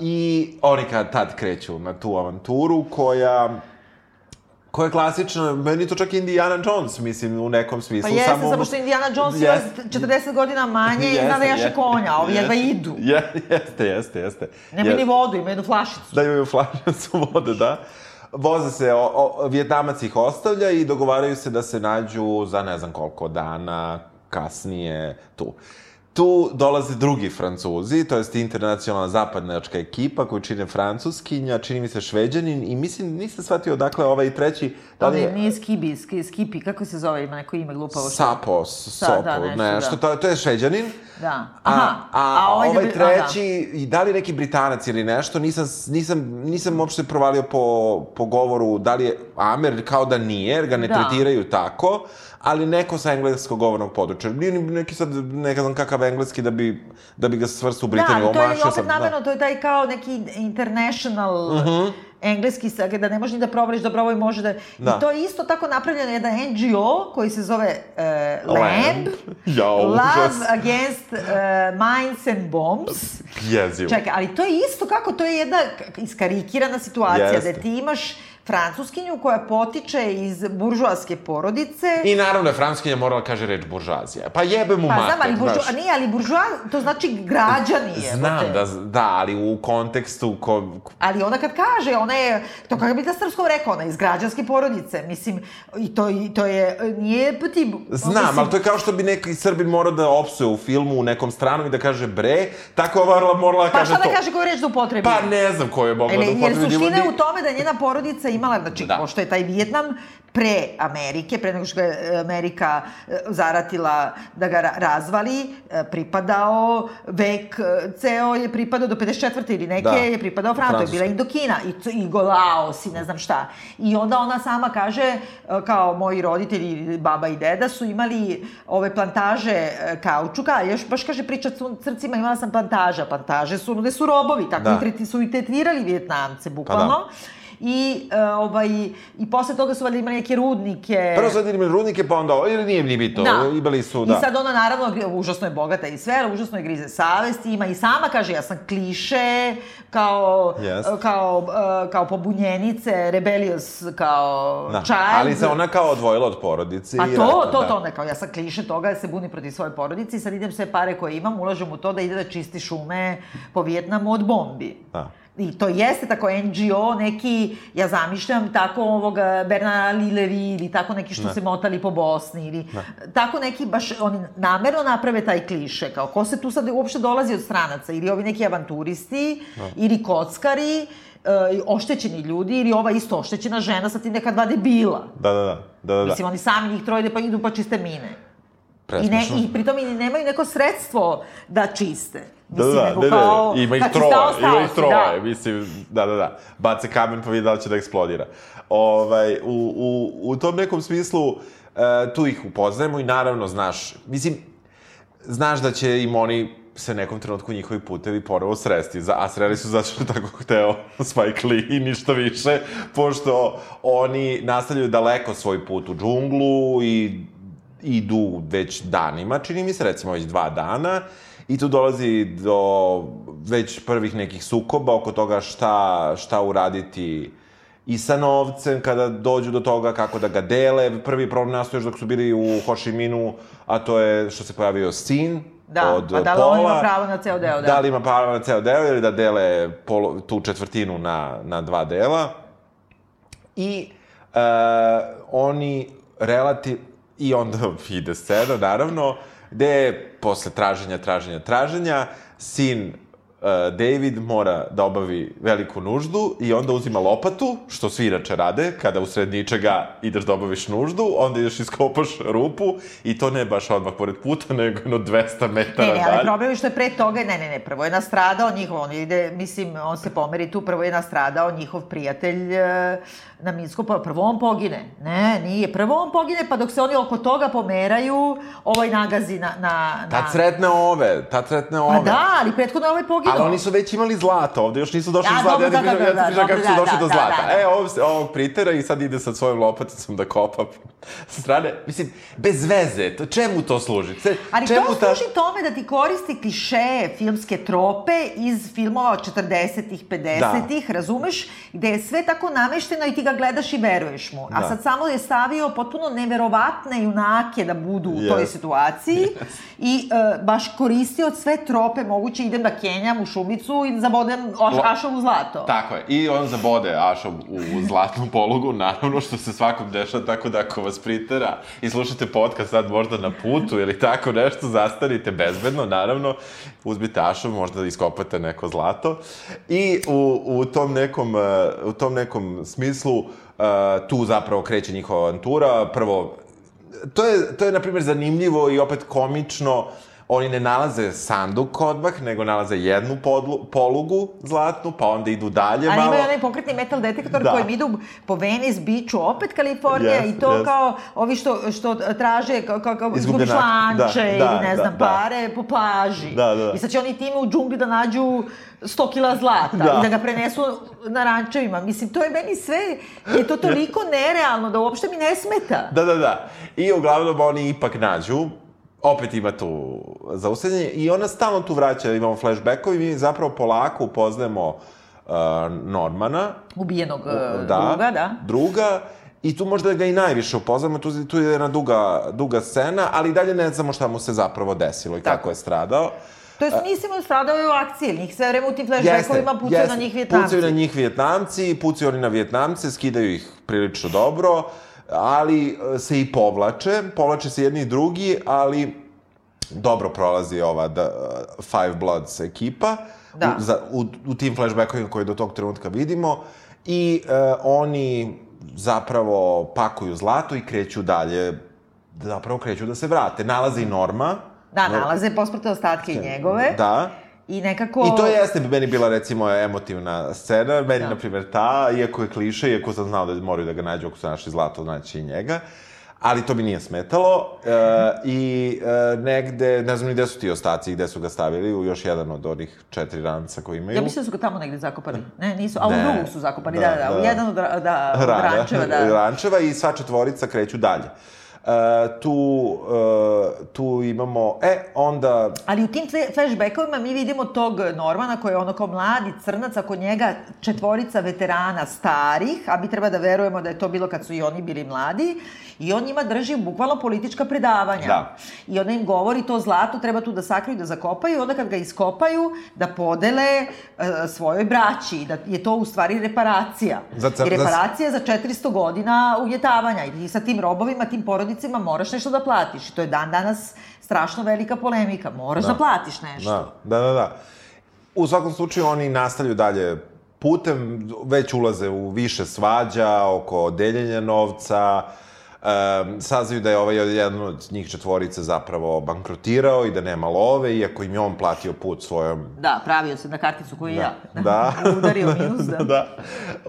I oni kad tad kreću na tu avanturu koja koja je klasična, meni to čak Indiana Jones, mislim, u nekom Pa smislu. jeste, samo... samo što Indiana Jones ima Jeste. 40 godina manje i zna da jaše jeste, konja, ovi jedva jeste. idu. Je, jeste, jeste, jeste. Nemaju Jeste. ni vodu, imaju jednu flašicu. Da imaju flašicu vode, da. Voze se, o, o, Vjetnamac ih ostavlja i dogovaraju se da se nađu za ne znam koliko dana kasnije tu. Tu dolaze drugi Francuzi, to jest internacionalna zapadnjačka ekipa koju čine Francuskinja, čini mi se Šveđanin i mislim, nisam shvatio odakle ovaj treći, da li je... nije Skibi, ski, Skipi, kako se zove, ima neko ime glupavo. što- Sapo, Sopo, da, nešto, nešto, da. to, to je Šveđanin. Da. Aha, a, a a ovaj ovaj, bi- a, da. treći, da li je neki Britanac ili nešto, nisam, nisam, nisam uopšte provalio po, po govoru da li je Amer, kao da nije, jer ga ne Da. tretiraju tako, ali neko sa engleskog govornog područja. Nije ni neki sad, ne znam kakav engleski da bi, da bi ga svrstao u Britaniju. Da, ali to je omašio opet sam, da. Mhm. namerno, to je taj kao neki international engleski, sa- da ne možeš ni da provališ dobro ovo i može da... Da. I to je isto tako napravljeno jedan NGO koji se zove uh, Lamb. Jao, Love. Against uh, Mines and Bombs. Jezivo. Čekaj, ali to je isto kako, to je jedna iskarikirana situacija, Jeste. da ti imaš francuskinju koja potiče iz buržoaske porodice, I naravno da je Franskinja morala kaže reč buržazija. Pa jebe mu Pa mater, znam, ali buržua, znaš. nije, ali buržua, to znači građani je. Znam da, da, ali u kontekstu ko, Ali ona kad kaže, ona je, to kako bi na srpskom rekao, ona je iz građanske porodice, mislim, i to, i to je, nije ti... Znam, mislim, ali to je kao što bi neki Srbin morao da opsuje u filmu u nekom stranom i da kaže bre, tako ova morala da Pa kaže šta to. da kaže koju reč da upotrebi? Pa ne znam ko je mogla da Jer, jer upotrebi. suština je u tome da je njena porodica imala, znači, Da. pošto je taj Vijetnam pre Amerike, pre nego što je Amerika e, zaratila da ga ra- razvali, e, pripadao vek, e, ceo je pripadao do 54. ili neke Da. je pripadao Francuskoj, Francuskoj. bila Indokina i, i Golaos i ne znam šta. I onda ona sama kaže, e, kao moji roditelji, baba i deda su imali ove plantaže e, kaučuka, a još baš kaže priča crcima, imala sam plantaža. Plantaže su, gde su robovi, tako Da. i su i tretirali Vjetnamce, bukvalno. Pa I, e, ovaj, I posle toga su valjda imali neke rudnike. Prvo sad imali rudnike, pa onda, ili nije ni bitno, imali su, da. I sad ona naravno užasno je bogata i sve, užasno je grize savest, ima i sama kaže ja sam kliše, kao, Jest. kao, e, kao pobunjenice, rebelious, kao da. child. Ali se ona kao odvojila od porodice Pa i to, rekla, to, da. to, ona kao, ja sam kliše toga, da se buni protiv svoje porodice i sad idem sve pare koje imam, ulažem u to da ide da čisti šume po Vjetnamu od bombi. Da. I to jeste tako NGO, neki, ja zamišljam tako ovoga Bernard Lilevi ili tako neki što se motali po Bosni ili tako neki baš, oni namerno naprave taj kliše, kao ko se tu sad uopšte dolazi od stranaca, ili ovi neki avanturisti, ili kockari, e, oštećeni ljudi, ili ova isto oštećena žena sa tim neka dva debila. Da, da, da. da, da, da. Mislim, oni sami njih troje pa idu pa čiste mine. I, ne, Presmešno. I pritom i nemaju neko sredstvo da čiste. Da, Mislim, da, nego ne, ne, kao, ima ih kad si troje, stao, ima ih troje, da. mislim, da, da, da. Bace kamen pa vidi da li će da eksplodira. Ovaj, u, u, u tom nekom smislu, e, tu ih upoznajemo i naravno, znaš, mislim, znaš da će im oni se nekom trenutku njihovi putevi ponovo sresti. A sreli su zato što tako hteo Spike Lee i ništa više, pošto oni nastavljaju daleko svoj put u džunglu i idu već danima, čini mi se, recimo već dva dana, i tu dolazi do već prvih nekih sukoba oko toga šta, šta uraditi i sa novcem, kada dođu do toga kako da ga dele. Prvi problem nastao još dok su bili u Ho Chi Minhu, a to je što se pojavio sin Da, od a da li on ima Pola. pravo na ceo deo, da? Da li ima pravo na ceo deo ili da dele polo, tu četvrtinu na, na dva dela. I e, oni relativ... I onda [LAUGHS] ide scena, naravno, gde posle traženja, traženja, traženja, sin David mora da obavi veliku nuždu i onda uzima lopatu, što svi inače rade, kada usred ničega ideš da obaviš nuždu, onda ideš iskopaš rupu i to ne baš odmah pored puta, [LAUGHS] nego jedno 200 metara Ne, ne, ali dalje. problem je što je pre toga, ne, ne, ne, prvo je nastradao njihov, on ide, mislim, on se pomeri tu, prvo je nastradao njihov prijatelj e, na Minsku, pa prvo on pogine. Ne, nije, prvo on pogine, pa dok se oni oko toga pomeraju, ovaj nagazi na... na, na... Tad sretne ove, tad sretne ove. Pa da, ali prethodno ovaj poginuo. Ali oni su već imali zlato, ovde još nisu došli Da, do zlata, dobro, ja ti da, pričam, da, ja ti da, pričam kako su da, došli da, do da, zlata. da, da. E, ovog, ovog pritera i sad ide sa svojom lopaticom da kopa sa [LAUGHS] strane. Mislim, bez veze, to, čemu to služi? Ce, Ali čemu to služi tome da ti koristi klišeje, filmske trope iz filmova od 40-ih, 50-ih, razumeš? Gde je sve tako namešteno i ti ga gledaš i veruješ mu. A Da. sad samo je stavio potpuno neverovatne junake da budu u toj Yes. situaciji i e, baš koristio sve trope moguće. Idem da kenjam u šumicu i zabodem oš, Lo- ašovu zlato. Tako je. I on zabode Ašom u zlatnu polugu, naravno što se svakom dešava, tako da ako vas pritera i slušate podcast sad možda na putu ili tako nešto, zastanite bezbedno, naravno, uzmite Ašom, možda iskopate neko zlato. I u, u, tom, nekom, eh, u tom nekom smislu eh, tu zapravo kreće njihova avantura. Prvo, to je, to je, na primjer, zanimljivo i opet komično. Oni ne nalaze sanduk odmah, nego nalaze jednu podlu, polugu zlatnu, pa onda idu dalje Ali malo. imaju onaj pokretni metal detektor Da. kojim idu po Venice Beachu, opet Kalifornija, Jest, i to jest. kao ovi što, što traže, kao, kao, kao Izgubljenak. izgubiš lanče Da, ili da, ne da, znam, da. pare po plaži. Da, da. I sad će oni time u džungli da nađu 100 kila zlata Da. i da ga prenesu na rančevima. Mislim, to je meni sve, je to [LAUGHS] toliko nerealno da uopšte mi ne smeta. Da, da, da. I uglavnom oni ipak nađu, opet ima tu zaustavljanje i ona stalno tu vraća, imamo flashbackovi, mi zapravo polako upoznajemo uh, Normana, Ubijenog e, da, druga, da. druga, i tu možda ga i najviše upoznamo, tu, tu je jedna duga, duga scena, ali i dalje ne znamo šta mu se zapravo desilo i Tako. kako je stradao. To jest, mislimo, stradao je u akciji, njih sve vreme u tim flashbackovima pucaju na njih Vjetnamci. Pucaju na njih Vjetnamci, pucaju oni na Vjetnamce, skidaju ih prilično dobro, ali e, se i povlače, povlače se jedni i drugi, ali dobro prolazi ova da, Five Bloods ekipa Da. u, za, u, u tim flashbackovima koje do tog trenutka vidimo i e, oni zapravo pakuju zlato i kreću dalje, zapravo kreću da se vrate. Nalaze i Norma. Da, nalaze posprte ostatke njegove. Da. I nekako... I to jeste meni bila recimo emotivna scena, meni Da. na primjer ta, iako je kliše, iako sam znao da moraju da ga nađu ako su našli zlato, naći i njega. Ali to mi nije smetalo e, i e, negde, ne znam ni gde su ti ostaci, gde su ga stavili, u još jedan od onih četiri ranca koji imaju. Ja mislim da su ga tamo negde zakopali. Ne, nisu, a u Ne. drugog su zakopali, Da, da, da, da, u da. jedan od, da, rančeva, da. rančeva i sva četvorica kreću dalje. E, tu, e, tu imamo, e, onda Ali u tim flashbackovima mi vidimo tog Normana koji je ono kao mladi crnac, a kod njega četvorica veterana starih, a mi treba da verujemo da je to bilo kad su i oni bili mladi, i on njima drži bukvalno politička predavanja. Da. I onda im govori to zlato treba tu da sakriju, da zakopaju, i onda kad ga iskopaju, da podele e, svojoj braći, da je to u stvari reparacija. Za I reparacija za 400 godina ugnjetavanja. I sa tim robovima, tim porodicima moraš nešto da platiš. I to je dan danas strašno velika polemika. Moraš da, platiš nešto. Da, da, da, da. U svakom slučaju oni nastavljaju dalje putem, već ulaze u više svađa oko deljenja novca, um, saznaju da je ovaj jedan od njih četvorice zapravo bankrotirao i da nema love, iako im je on platio put svojom Da, pravio se na karticu koju ja. Da. [LAUGHS] Udario minus, da. [LAUGHS] da.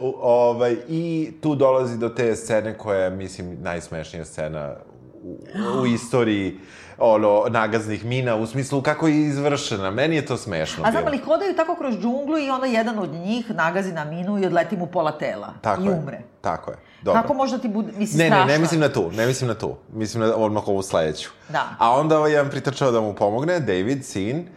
U, ovaj, I tu dolazi do te scene koja je, mislim, najsmešnija scena u, u istoriji ono, nagaznih mina, u smislu kako je izvršena. Meni je to smešno A znam, ali hodaju tako kroz džunglu i onda jedan od njih nagazi na minu i odleti mu pola tela. Tako I je. umre. Tako je. Dobro. Kako možda ti bude, mislim, Ne, ne, strašno. ne mislim na tu, ne mislim na tu. Mislim na odmah ovu sledeću. Da. A onda ovaj jedan pritrčao da mu pomogne, David, sin,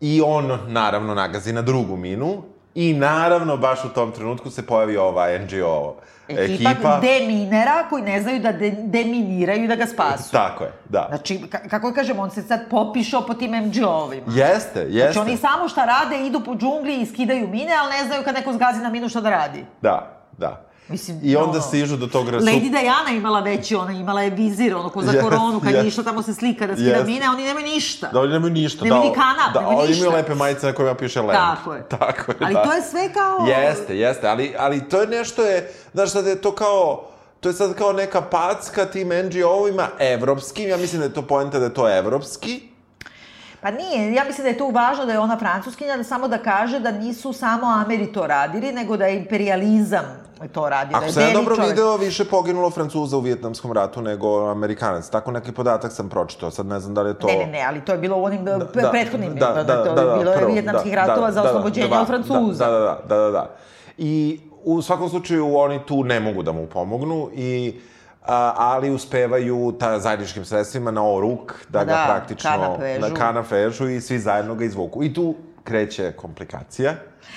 i on, naravno, nagazi na drugu minu, i naravno, baš u tom trenutku se pojavi ova NGO Ekipa, ekipa. deminera koji ne znaju da de, deminiraju i da ga spasu. Tako je, da. Znači, ka, kako da kažem, on se sad popišao po tim MGO-ovima. Jeste, jeste. Znači, oni samo šta rade, idu po džungli i skidaju mine, ali ne znaju kad neko zgazi na minu šta da radi. Da, da. Mislim, I onda ono, stižu do tog rasu... Lady Diana imala veći, ona imala je vizir, ono ko za Jest, koronu, kad je jest. išla tamo se slika da skida Jest. mine, oni nemaju ništa. Da, oni nemaju ništa. Nemaju da, ni kanap, da, nemaju oni ništa. imaju lepe majice na kojima piše Lamp. Tako je. [LAUGHS] Tako je, Ali da. to je sve kao... Jeste, jeste, ali, ali to je nešto je, znaš sad je to kao, to je sad kao neka packa tim NGO-ovima, evropskim, ja mislim da je to poenta da je to evropski, Pa nije, ja mislim da je tu važno da je ona francuskinja, da samo da kaže da nisu samo Ameri to radili, nego da je imperializam to radio. da Ako je sam ja dobro čovek. video, više poginulo Francuza u Vijetnamskom ratu nego Amerikanac. Tako neki podatak sam pročitao, sad ne znam da li je to... Ne, ne, ne, ali to je bilo u onim da, da, prethodnim, da, da, da, to da, je da, bilo je prvo, da, ratova da, za da, da, oslobođenje da, od Francuza. Da, da, da, da, da, da. I u svakom slučaju oni tu ne mogu da mu pomognu i ali uspevaju ta zajedničkim sredstvima na oruk da Pa ga da, praktično na kanap vežu i svi zajedno ga izvuku. I tu kreće komplikacija.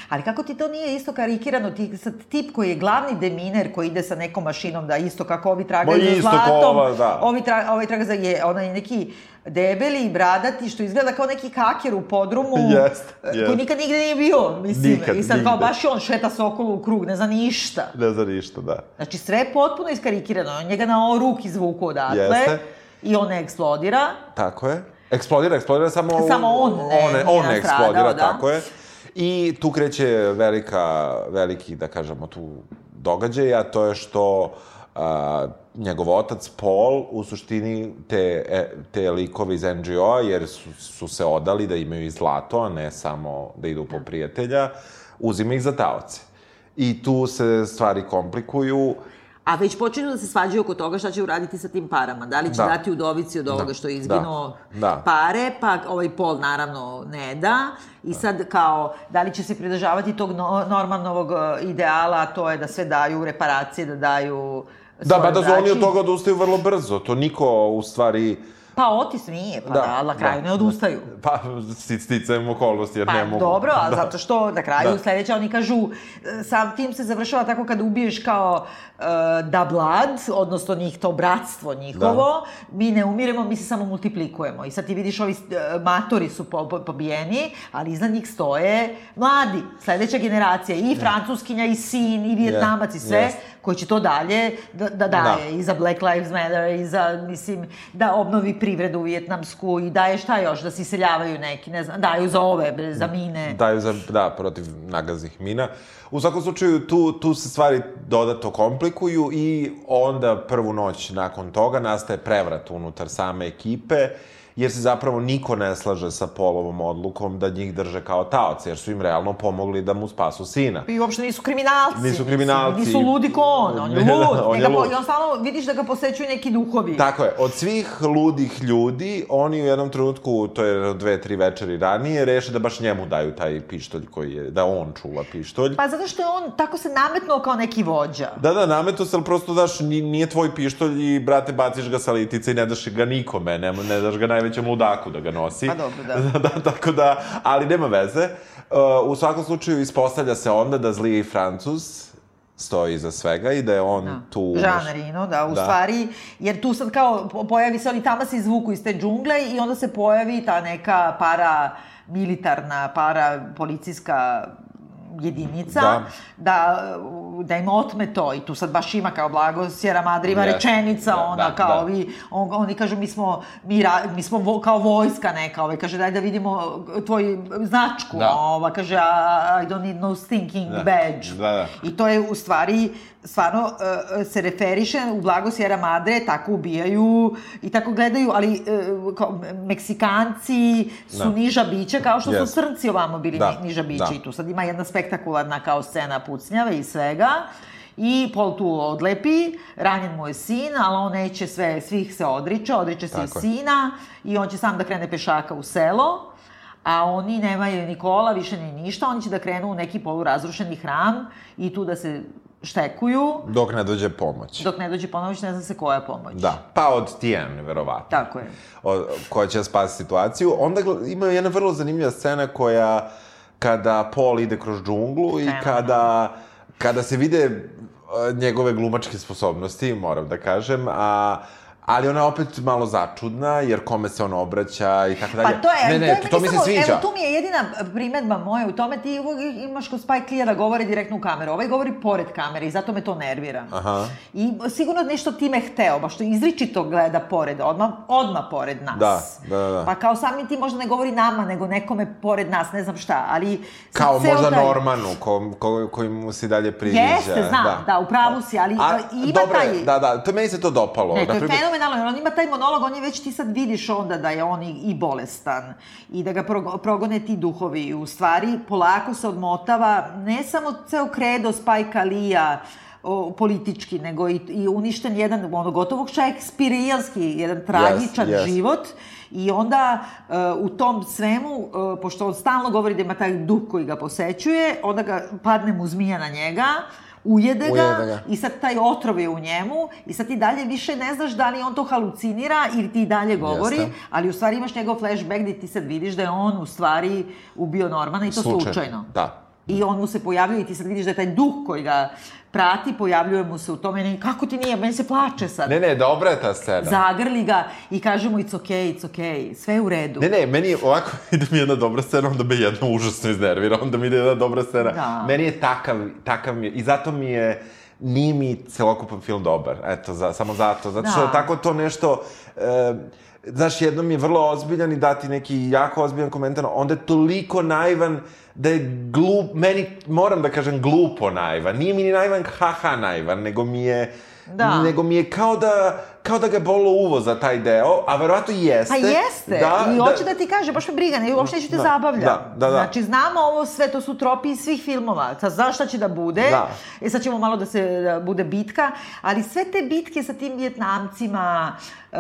Ali kako ti to nije isto karikirano, ti sad tip koji je glavni deminer koji ide sa nekom mašinom da isto kako ovi tragaju za zlatom, ova, da. ovi, tra, ovi traga za je, onaj neki debeli i bradati što izgleda kao neki kaker u podrumu eh, [LAUGHS] jest. koji nikad nigde nije bio, mislim. Nikad, I sad kao nigde. baš je on šeta sokolu u krug, ne zna ništa. Ne zna ništa, da. Znači sve je potpuno iskarikirano, on njega na oruk izvuku odatle Jeste. i on ne eksplodira. Tako je. Eksplodira, eksplodira samo... Samo on ne- on, ne, on ne eksplodira, da. tako je. I tu kreće velika, veliki, da kažemo, tu događaj, a to je što a, njegov otac Paul u suštini te, e, te likove iz NGO-a, jer su, su se odali da imaju i zlato, a ne samo da idu po prijatelja, uzima ih za taoce. I tu se stvari komplikuju. A već počinju da se svađaju oko toga šta će uraditi sa tim parama. Da li će Da. dati udovici od ovoga Da. što je izginuo Da. Da. pare, pa ovaj pol naravno ne da. I sad kao, da li će se pridržavati tog no, normalnog eh, ideala, a to je da sve daju reparacije, da daju Da, ba da su oni braći. od toga odustaju vrlo brzo. To niko, u stvari... Pa Otis nije, pa da, Da, na kraju da, ne odustaju. Pa, sti- sticajem okolnosti, jer Pa ne mogu. dobro, a da. zato što na kraju Da. sledeća oni kažu, e, sam tim se završava tako kad ubiješ kao uh, da blood, odnosno njih to bratstvo njihovo, Da. mi ne umiremo, mi se samo multiplikujemo. I sad ti vidiš ovi e, matori su po, po, pobijeni, ali iznad njih stoje mladi, sledeća generacija, i francuskinja, i sin, i vjetnamac, i sve, Jest. Koji će to dalje da, da daje, i za Black Lives Matter, i za, mislim, da obnovi privredu vjetnamsku, i daje šta još, da se iseljavaju neki, ne znam, daju za ove, za mine. Daju za, da, protiv nagaznih mina. U svakom slučaju, tu, tu se stvari dodato komplikuju i onda prvu noć nakon toga nastaje prevrat unutar same ekipe, jer se zapravo niko ne slaže sa Polovom odlukom da njih drže kao taoce, jer su im realno pomogli da mu spasu sina. I uopšte nisu kriminalci. Nisu kriminalci. Nisu ludi ko on, on je lud. [LAUGHS] da, on je lud. I on stalno vidiš da ga posećuju neki duhovi. Tako je, od svih ludih ljudi, oni u jednom trenutku, to je dve, tri večeri ranije, reše da baš njemu daju taj pištolj koji je, da on čuva pištolj. Pa zato što je on tako se nametnuo kao neki vođa. Da, da, nameto se, ali prosto daš, ni- nije tvoj pištolj i, brate, baciš ga sa litice i ne daš ga nikome, ne, ne daš ga najvećem ludaku da ga nosi. Pa dobro, da. [LAUGHS] da, tako da, ali nema veze. Uh, u svakom slučaju, ispostavlja se onda da zli Francuz stoji iza svega i da je on tu... Jean Reno, da, u Da. stvari, jer tu sad kao po- pojavi se, oni tamo se izvuku iz te džungle i onda se pojavi ta neka para militarna, para policijska jedinica, Da. da, da im otme to i tu sad baš ima kao blago Sierra Madre ima Jeste. rečenica Da, ona da, kao da. ovi on, oni kažu mi smo mi, ra, mi smo vo, kao vojska neka ovaj kaže daj da vidimo tvoj značku Da. ova kaže I, don't need no stinking Da. badge Da, da. I to je u stvari stvarno uh, se referiše u blago Sierra Madre, tako ubijaju i tako gledaju, ali uh, kao, Meksikanci su Da. niža bića kao što Yes. su Crnci ovamo bili Da, ni- niža bića da. i tu sad ima jedna spektakularna kao scena pucnjave i svega I Pol tu odlepi, ranjen mu je sin, ali on neće sve, svih se odriče, odriče se i Tako je. sina i on će sam da krene pešaka u selo, a oni nemaju ni kola, više ni ništa, oni će da krenu u neki polurazrušeni hram i tu da se štekuju, Dok ne dođe pomoć. dok ne dođe ponović, ne zna se koja je pomoć. Da, pa od Tijane, verovatno. Tako je. o, koja će spasiti situaciju. Onda ima jedna vrlo zanimljiva scena koja, kada Paul ide kroz džunglu i Fenomenalno. kada, kada se vide e, njegove glumačke sposobnosti, moram da kažem, a Ali ona je opet malo začudna, jer kome se on obraća i tako dalje. Pa to je, ne, ne, to, to, mi se samo, sviđa. Evo, tu mi je jedina primetba moja u tome, ti imaš kod Spike Lee da govori direktno u kameru. Ovaj govori pored kamere i zato me to nervira. Aha. I sigurno nešto time hteo, baš što izričito gleda pored, odmah, odmah pored nas. Da, da, da. Pa kao sami ti možda ne govori nama, nego nekome pored nas, ne znam šta, ali... Kao možda taj- Normanu, ko, ko, koji mu se dalje priviđa. Jeste, znam, da, u pravu si, ali A, ima dobro je, taj... Da, da, to meni se to dopalo. Ne, to je fenomenalno, on ima taj monolog, on je već, ti sad vidiš onda da je on i, i bolestan i da ga progo- progone ti duhovi. U stvari, polako se odmotava ne samo ceo kredo Spajka Lija, o, politički, nego i, i uništen jedan, ono, gotovo šekspirijanski, jedan tragičan yes. život. I onda e, u tom svemu, e, pošto on stalno govori da ima taj duh koji ga posećuje, onda ga padne mu zmija na njega, ujede ga, Ujede ga. i sad taj otrov je u njemu i sad ti dalje više ne znaš da li on to halucinira ili ti dalje govori, Jeste. ali u stvari imaš njegov flashback gde ti sad vidiš da je on u stvari ubio Normana i to slučajno. Da. I on mu se pojavljuje i ti sad vidiš da je taj duh koji ga prati, pojavljuje mu se u tome. Ne, kako ti nije? Meni se plače sad. Ne, ne, dobra je ta scena. Zagrli ga i kaže mu it's okay, it's okay, sve je u redu. Ne, ne, meni je ovako [LAUGHS] ide mi jedna dobra scena, onda me jedna užasno iznervira, onda mi ide jedna dobra scena. Da. Meni je takav, takav mi je, i zato mi je, nije mi celokupan film dobar, eto, za, samo zato, zato što Da. tako to nešto, e, znaš, jednom je vrlo ozbiljan i dati neki jako ozbiljan komentar, onda je toliko naivan da je glup, meni, moram da kažem, glupo naivan. Nije mi ni naivan haha naivan, nego mi je, Da. nego mi je kao da, kao da ga je bolo uvo za taj deo, a verovatno jeste. Pa jeste, i hoće da ti kaže, baš me briga, ne, uopšte neću te Da, zabavlja. da, da, da. Znači, znamo ovo sve, to su tropi iz svih filmova, sad znaš šta će da bude, Da. e sad ćemo malo da se, da bude bitka, ali sve te bitke sa tim vjetnamcima, e,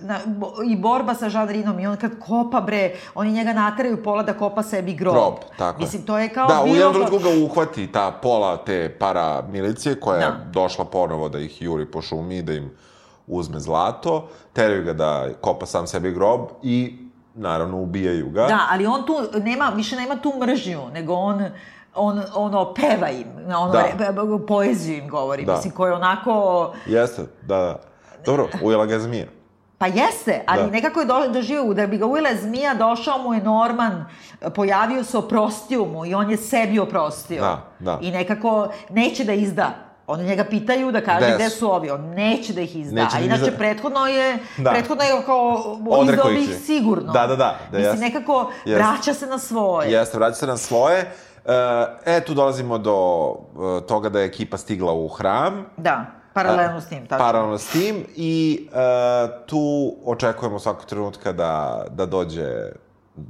na, bo, i borba sa Jean Rinom, i on kad kopa, bre, oni njega nateraju pola da kopa sebi grob. Grob, tako je. Mislim, to je kao Da, u jednom trenutku ga uhvati ta pola te para milicije koja je Da. došla ponovo da ih juri po šumi i da im uzme zlato, teraju ga da kopa sam sebi grob i naravno ubijaju ga. Da, ali on tu nema, više nema tu mržnju, nego on on, ono, peva im, ono, Da. re, poeziju im govori, Da. mislim, koji onako, Jeste, da, da. Dobro, ujela ga je zmija. Pa jeste, ali Da. nekako je do, doživio, da bi ga ujela zmija, došao mu je Norman, pojavio se, oprostio mu i on je sebi oprostio. Da, da. I nekako neće da izda. Oni njega pitaju da kaže Gde su? ovi, on neće da ih izda. Neće da inače, izda. prethodno je, Da. prethodno je kao, izdao bi ih sigurno. Da, da, da, da, Mislim, nekako Jeste. vraća se na svoje. Jeste, vraća se na svoje. E, tu dolazimo do e, toga da je ekipa stigla u hram. Da, paralelno s tim, tačno. Paralelno s tim i e, tu očekujemo svakog trenutka da, da dođe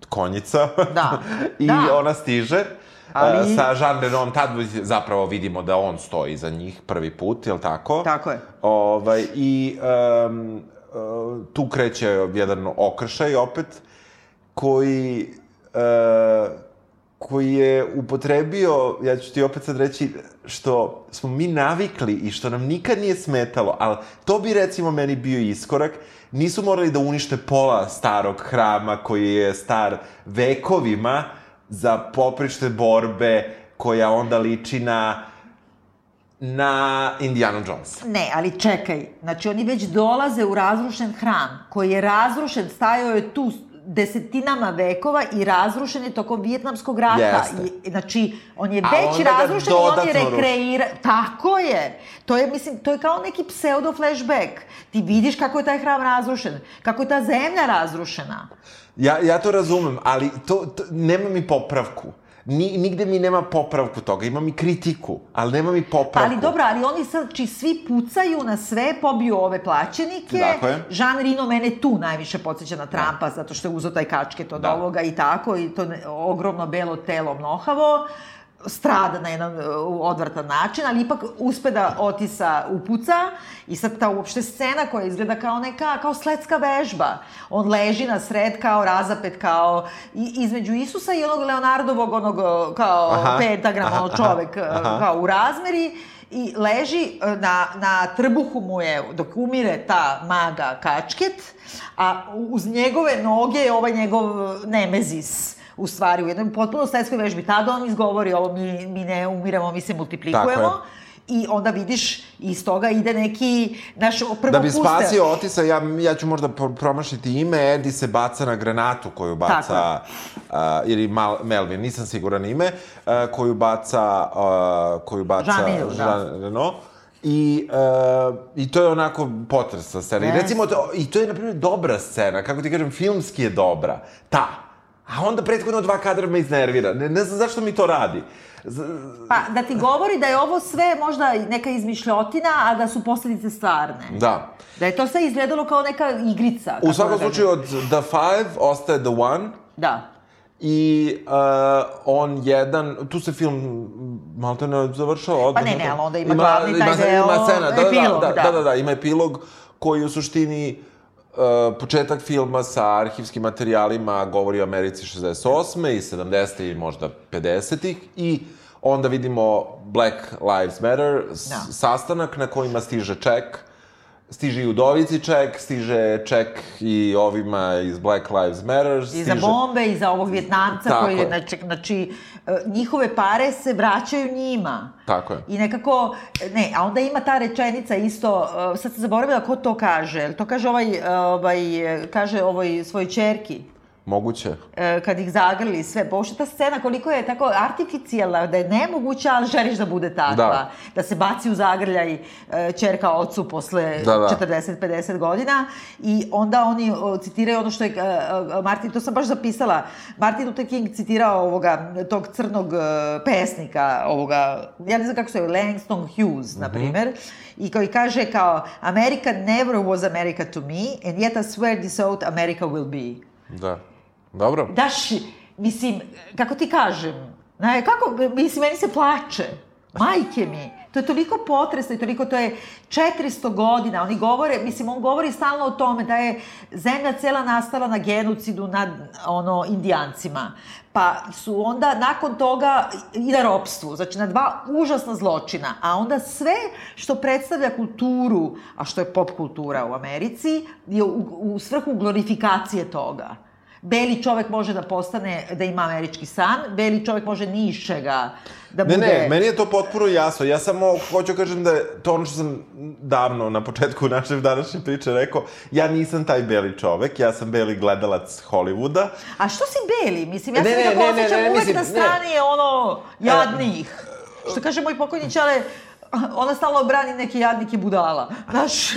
konjica. Da, [LAUGHS] I da. ona stiže. Ali- sa Jean Renom, tad zapravo vidimo da on stoji iza njih prvi put, jel tako? Tako je. Ovaj, I um, uh, tu kreće jedan okršaj opet, koji, uh, koji je upotrebio, ja ću ti opet sad reći, što smo mi navikli i što nam nikad nije smetalo, ali to bi recimo meni bio iskorak, nisu morali da unište pola starog hrama koji je star vekovima za poprične borbe koja onda liči na na Indiana Jones. Ne, ali čekaj, znači oni već dolaze u razrušen hram, koji je razrušen, stajao je tu desetinama vekova i razrušen je tokom Vijetnamskog rata. Jeste. I, znači, on je već razrušen i on je dodatno ruši. rekreira... Tako je! To je, mislim, to je kao neki pseudo flashback. Ti vidiš kako je taj hram razrušen, kako je ta zemlja razrušena. Ja, ja to razumem, ali to, to nema mi popravku. Ni, nigde mi nema popravku toga, ima mi kritiku, ali nema mi popravku. ali dobro, ali oni sad, či svi pucaju na sve, pobiju ove plaćenike. Tako je. Jean Reno mene tu najviše podsjeća na Trumpa, zato što je uzeo taj kačket od Da. ovoga i tako, i to ne, ogromno belo telo mlohavo. Strada na jedan odvratan način, ali ipak uspe da Otisa upuca i sad ta uopšte scena koja izgleda kao neka, kao sletska vežba. On leži na sred kao razapet, kao između Isusa i onog Leonardovog, onog uh, kao Aha. pentagram, Aha, ono čovek, uh, aha. kao u razmeri i leži uh, na, na trbuhu mu je, dok umire ta maga kačket, a uz njegove noge je ovaj njegov nemezis u stvari u jednoj potpuno svetskoj vežbi. Tada on izgovori ovo, mi, mi ne umiramo, mi se multiplikujemo. I onda vidiš, iz toga ide neki, naš, prvo Da bi puste- spasio Otisa, ja, ja ću možda pro- promašiti ime, Edi se baca na granatu koju baca, uh, ili Mal, Melvin, nisam siguran ime, uh, koju baca, uh, koju baca Jean da. Jean Reno. I, uh, I to je onako potresna scena. I Jeste. recimo, to, i to je, na primjer, dobra scena, kako ti kažem, filmski je dobra. Ta. A onda prethodno dva kadra me iznervira. Ne, ne znam zašto mi to radi. Z, Pa, da ti govori da je ovo sve možda neka izmišljotina, a da su posledice stvarne. da. Da je to sve izgledalo kao neka igrica. U kako svakom da slučaju, od The Five ostaje The One, Da. I uh, on jedan, tu se film malte ne završava odmah. Pa ne, ne, ali onda ima glavni taj ima, deo, Ima scena, da, epilog, da, da, da. da, da, da, ima epilog koji u suštini uh, početak filma sa arhivskim materijalima govori o Americi 68. i 70. i možda 50. i onda vidimo Black Lives Matter, Da. sastanak na kojima stiže ček, stiže i udovici ček, stiže ček i ovima iz Black Lives Matter, I stiže... za bombe, i za ovog Vjetnamca Tako koji je, znači, znači, e, njihove pare se vraćaju njima. Tako je. I nekako, ne, a onda ima ta rečenica isto, e, sad sam zaboravila ko to kaže, to kaže ovaj, e, ovaj, kaže ovoj svojoj čerki, Moguće. e, kad ih zagrli sve, pošto ta scena koliko je tako artificijalna, da je nemoguća, ali želiš da bude takva. Da. Da se baci u zagrljaj e, čerka ocu posle Da, da. 40-50 godina i onda oni o, citiraju ono što je e, e, Martin, to sam baš zapisala, Martin Luther King citirao ovoga, tog crnog e, pesnika, ovoga, ja ne znam kako se zove, Langston Hughes, na primer, i koji kaže kao America never was America to me, and yet I swear this oath America will be. Da. Dobro. Daš, mislim, kako ti kažem, ne, kako, mislim, meni se plače. Majke mi. To je toliko potresno i toliko, to je 400 godina. Oni govore, mislim, on govori stalno o tome da je zemlja cela nastala na genocidu nad, ono, indijancima. Pa su onda, nakon toga, i na ropstvu. Znači, na dva užasna zločina. A onda sve što predstavlja kulturu, a što je pop kultura u Americi, je u, u svrhu glorifikacije toga. Beli čovek može da postane, da ima američki san, beli čovek može ni iz čega da Ne, bude... ne, meni je to potpuno jasno. Ja samo hoću kažem da je to ono što sam davno na početku [LAUGHS] naše današnje priče rekao. Ja nisam taj beli čovek, ja sam beli gledalac Hollywooda. A što si beli? Mislim, ja Ne, se ne, nekako ne, ne, osjećam ne, uvek mislim, na ne. strani ono, jadnih. Što kaže moj pokojni čale, [LAUGHS] ona stalno brani neke jadnike budala. Znaš,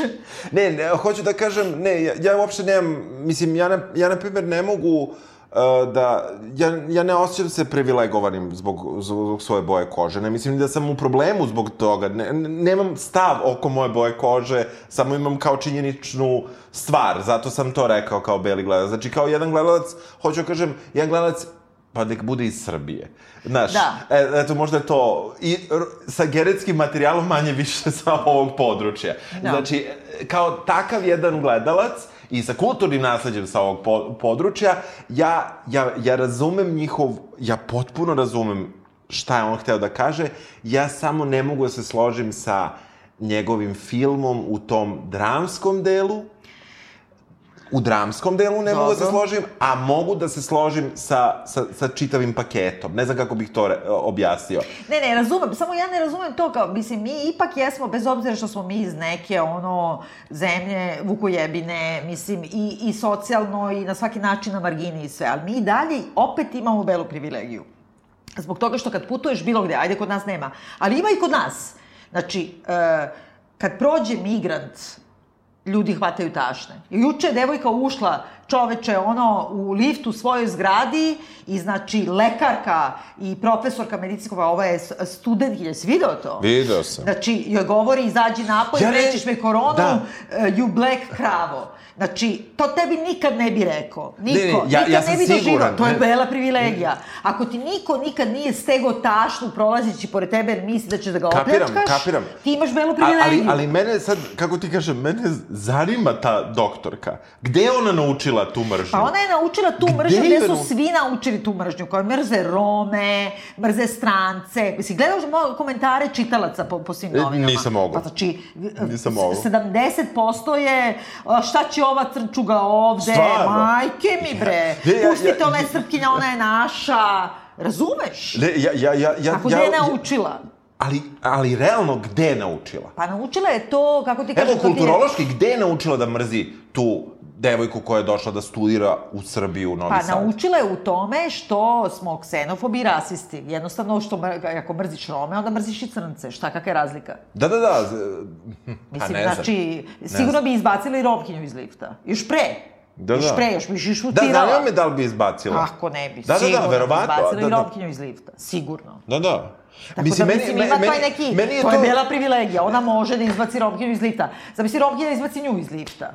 Ne, ne, hoću da kažem, ne, ja, ja uopšte nemam, mislim, ja, na, ja na primjer ne mogu uh, da, ja, ja ne osjećam se privilegovanim zbog, zbog svoje boje kože. Ne mislim da sam u problemu zbog toga. Ne- nemam stav oko moje boje kože, samo imam kao činjeničnu stvar. Zato sam to rekao kao beli gledalac. Znači, kao jedan gledalac, hoću da kažem, jedan gledalac pa nek bude iz Srbije. Znaš, Da. e, eto, možda je to i sa genetskim materijalom manje više [LAUGHS] sa ovog područja. Da. Znači, e, kao takav jedan gledalac i sa kulturnim nasledđem sa ovog po područja, ja, ja, ja razumem njihov, ja potpuno razumem šta je on hteo da kaže, ja samo ne mogu da se složim sa njegovim filmom u tom dramskom delu, u dramskom delu ne mogu da se Dobro. složim, a mogu da se složim sa, sa, sa čitavim paketom. Ne znam kako bih to re, objasnio. Ne, ne, razumem, samo ja ne razumem to kao, mislim, mi ipak jesmo, bez obzira što smo mi iz neke, ono, zemlje, vukojebine, mislim, i, i socijalno i na svaki način na margini i sve, ali mi i dalje opet imamo belu privilegiju. Zbog toga što kad putuješ bilo gde, ajde kod nas nema, ali ima i kod nas. Znači, e, kad prođe migrant, ljudi hvataju tašne. Juče je devojka ušla, čoveče, ono, u lift u svojoj zgradi i, znači, lekarka i profesorka medicinskog, ova je s- studentkinja, jesi video to? Video sam. Znači, joj govori, izađi napolje, Ja ne- me koronu, Da. uh, you black kravo. Znači, to tebi nikad ne bi rekao. Niko. Ne, ne, ja- nikad ja sam ne bi siguran. To je bela privilegija. Ako ti niko nikad nije stego tašnu prolazeći pored tebe jer misli da ćeš da ga Kapiram, opljačkaš, kapiram. ti imaš belu A- privilegiju. ali, ali mene sad, kako ti kažem, mene zanima ta doktorka. Gde je ona naučila tu mržnju? Pa ona je naučila tu Gde mržnju, gde su svi naučili tu mržnju, koje mrze Rome, mrze strance. Mislim, gledaš komentare čitalaca po, po svim E, novinama. nisam mogao. Pa znači, Nisam mogao. 70% je a, šta će ova crčuga ovde, Stvarno? majke mi bre, Ne, ja- pustite ja- ona je srpkinja, ona je naša. Razumeš? Ne, ja, ja, ja, ja, Kako ja, gde je ja- naučila? Ali, ali realno, gde je naučila? Pa naučila je to, kako ti kažem, Evo, je- kulturološki, gde je naučila da mrzi tu devojku koja je došla da studira u Srbiju, u Novi Pa Sad? naučila je u tome što smo ksenofobi i rasisti. Jednostavno, što ako mrziš Rome, onda mrziš i crnce. Šta, kakva je razlika? Da, da, da. [LAUGHS] Pa Mislim, ne znači, Ne sigurno znam. bi izbacili Romkinju iz lifta. Još pre. Da, još da. pre, još bi još Da, šutirala. zanima me da li bi izbacila. Kako ne bi, Da, da, da, verovatno, bi izbacili da, i da. Romkinju iz lifta. Sigurno. Da, da. Tako mislim, da, mislim, ima taj neki, meni je to, to... je bela privilegija, ona može da izbaci Romkinju iz lifta. Zamisli Romkinja da izbaci nju iz lifta.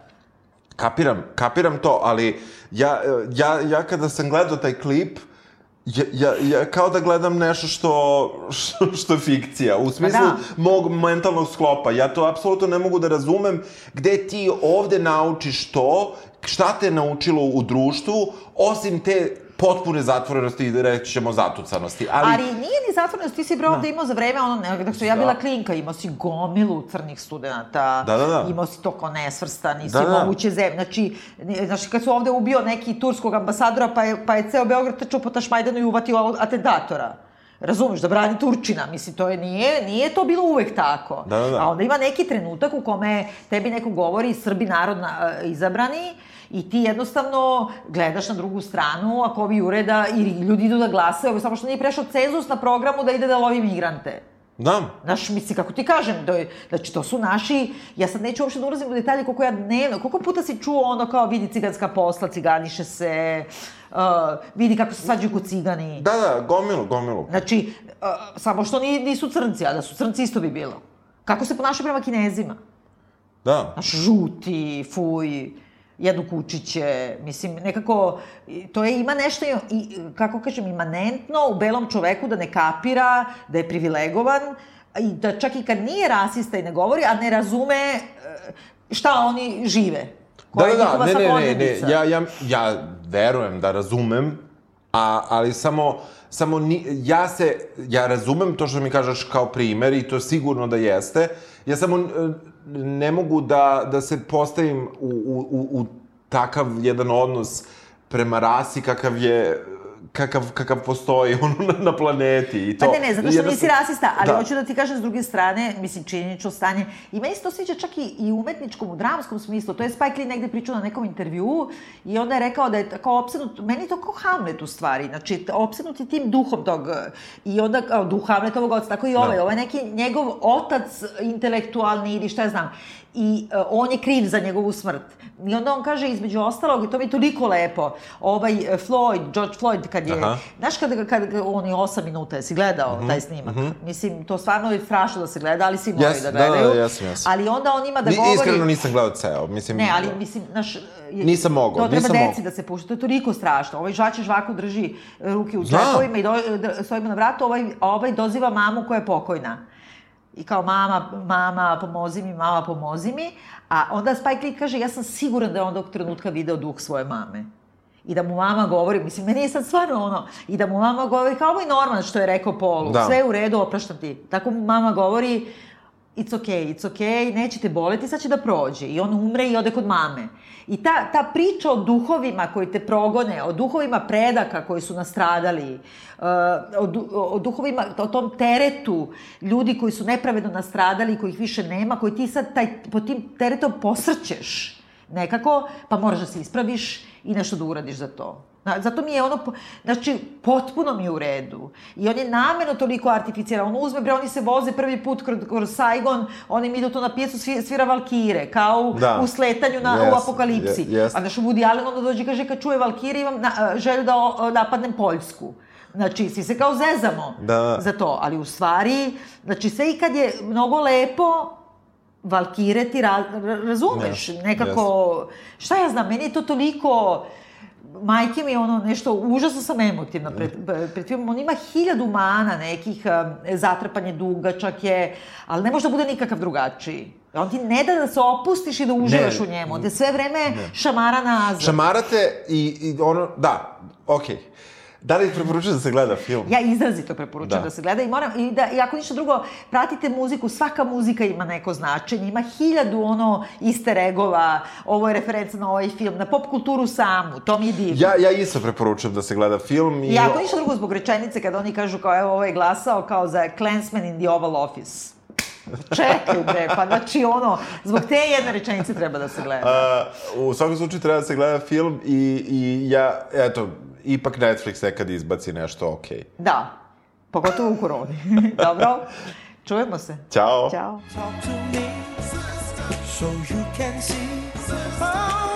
Kapiram, kapiram to, ali ja, ja, ja kada sam gledao taj klip, ja, ja, ja kao da gledam nešto što, što, [LAUGHS] što je fikcija, u smislu da. mog mentalnog sklopa. Ja to apsolutno ne mogu da razumem gde ti ovde naučiš to, šta te je naučilo u društvu, osim te potpune zatvorenosti i reći ćemo zatucanosti. Ali, Ali nije ni zatvorenost, ti si bre ovde imao za vreme, ono, ne, dok sam ja bila klinka, imao si gomilu crnih studenta, Da, da, da. imao si to kao nesvrstan, nisi Da, da. moguće zemlje. Znači, znači, kad su ovde ubio neki turskog ambasadora, pa je, pa je ceo Beograd trčao po Tašmajdanu i uvatio atentatora. Razumeš, da brani Turčina, mislim, to je, nije, nije to bilo uvek tako. Da, da, da. A onda ima neki trenutak u kome tebi neko govori Srbi narod na, e, izabrani i ti jednostavno gledaš na drugu stranu, ako ovi ureda i ljudi idu da glasaju, samo što nije prešao cenzus na programu da ide da lovi migrante. da, Znaš, misli, kako ti kažem, da je, znači, to su naši, ja sad neću uopšte da ulazim u detalje koliko ja dnevno, koliko puta si čuo ono kao vidi ciganska posla, ciganiše se, uh, vidi kako se svađaju kod cigani. da, da, gomilu, gomilu. Znači, uh, samo što ni, nisu crnci, a da su crnci isto bi bilo. Kako se ponašaju prema kinezima? Da. Znaš, žuti, fuj, jedu kučiće, mislim, nekako, to je, ima nešto, i, kako kažem, imanentno u belom čoveku da ne kapira, da je privilegovan, i da čak i kad nije rasista i ne govori, a ne razume e, šta oni žive. Koja je njihova ne, ne, ne, ne, svakodnevica. ja, ja, ja verujem da razumem, a, ali samo, samo ni, ja se, ja razumem to što mi kažeš kao primer i to sigurno da jeste, ja samo e, ne mogu da, da se postavim u, u, u, u takav jedan odnos prema rasi kakav je kakav, kakav postoji [LAUGHS] ono na, na planeti i to. Pa ne, ne, zato što nisi rasista, ali Da. hoću da ti kažem s druge strane, mislim, činjenično stanje. I meni se to sviđa čak i, i u umetničkom, u dramskom smislu. To je Spike Lee negde pričao na nekom intervjuu i onda je rekao da je tako opsednut, meni je to kao Hamlet u stvari, znači opsednut je tim duhom tog, i onda kao duh Hamletovog oca, tako i ovaj, Da. ovaj neki njegov otac intelektualni ili šta ja znam, i uh, on je kriv za njegovu smrt. I onda on kaže, između ostalog, i to mi je toliko lepo, ovaj eh, Floyd, George Floyd, kad je, Aha. znaš kad, kad, kad on je 8 minuta, jesi gledao taj snimak? Mislim, to stvarno je strašno da se gleda, ali svi moraju Jes- da da, da, gledaju. jesam, jesam. Ali onda on ima da Ni- govori... Iskreno nisam gledao ceo, mislim... Ne, ali mislim, naš... Nisam mogao, To treba nisam deci mogao. da se pušta, to je toliko strašno. Ovaj žvače žvaku drži e, ruke u Znam. džepovima i do, d- stoji mu na vratu, ovaj, ovaj doziva mamu koja je pokojna. I kao, mama, mama, pomozi mi, mama, pomozi mi. A onda Spike Lee kaže, ja sam siguran da je on dok trenutka video duh svoje mame. I da mu mama govori, mislim, meni je sad stvarno ono, i da mu mama govori, kao ovo je normalno što je rekao Polu, Da. sve je u redu, opraštam ti. Tako mu mama govori, it's okay, it's okay, nećete boleti, sad će da prođe. I on umre i ode kod mame. I ta, ta priča o duhovima koji te progone, o duhovima predaka koji su nastradali, uh, o, o duhovima, o tom teretu ljudi koji su nepravedno nastradali, kojih više nema, koji ti sad taj, pod tim teretom posrćeš. Nekako, pa moraš da se ispraviš i nešto da uradiš za to. Zato mi je ono, znači, potpuno mi je u redu. I on je namerno toliko artificijalan. On uzme, bre, oni se voze prvi put kroz, kroz Saigon, oni mi idu tu na pijecu, svi- svira Valkire, kao u, Da. u sletanju na, Yes, u apokalipsi. jest. A znaš, Woody Allen onda dođe i kaže, kad čuje Valkire, imam na, želju da o, napadnem Poljsku. Znači, svi se kao zezamo Da. za to, ali u stvari, znači, sve i kad je mnogo lepo, Valkire ti ra, ra- razumeš, Yes, nekako, šta ja znam, meni je to toliko, majke mi je ono nešto, užasno sam emotivna pred, pred filmom, on ima hiljadu mana nekih, um, zatrpanje dugačak je, ali ne može da bude nikakav drugačiji. On ti ne da da se opustiš i da uživaš Ne. u njemu, on te sve vreme šamara nazad. Šamarate i, i ono, da, okej. Da li preporučujem da se gleda film? Ja izrazito preporučujem da. Da. se gleda i moram, i da, i ako ništa drugo, pratite muziku, svaka muzika ima neko značenje, ima hiljadu ono easter eggova, ovo je referenca na ovaj film, na pop kulturu samu, to mi je divno. Ja, ja isto preporučujem da se gleda film i... I ako ništa drugo zbog rečenice, kada oni kažu kao evo ovo je glasao kao za Clansman in the Oval Office. Čekaj bre, pa znači ono, zbog te jedne rečenice treba da se gleda. A, u svakom slučaju treba da se gleda film i, i ja, eto, ipak Netflix nekad izbaci nešto okej. Da, pogotovo u koroni. [LAUGHS] Dobro, čujemo se. Ćao! Ćao. Talk to me so you can see.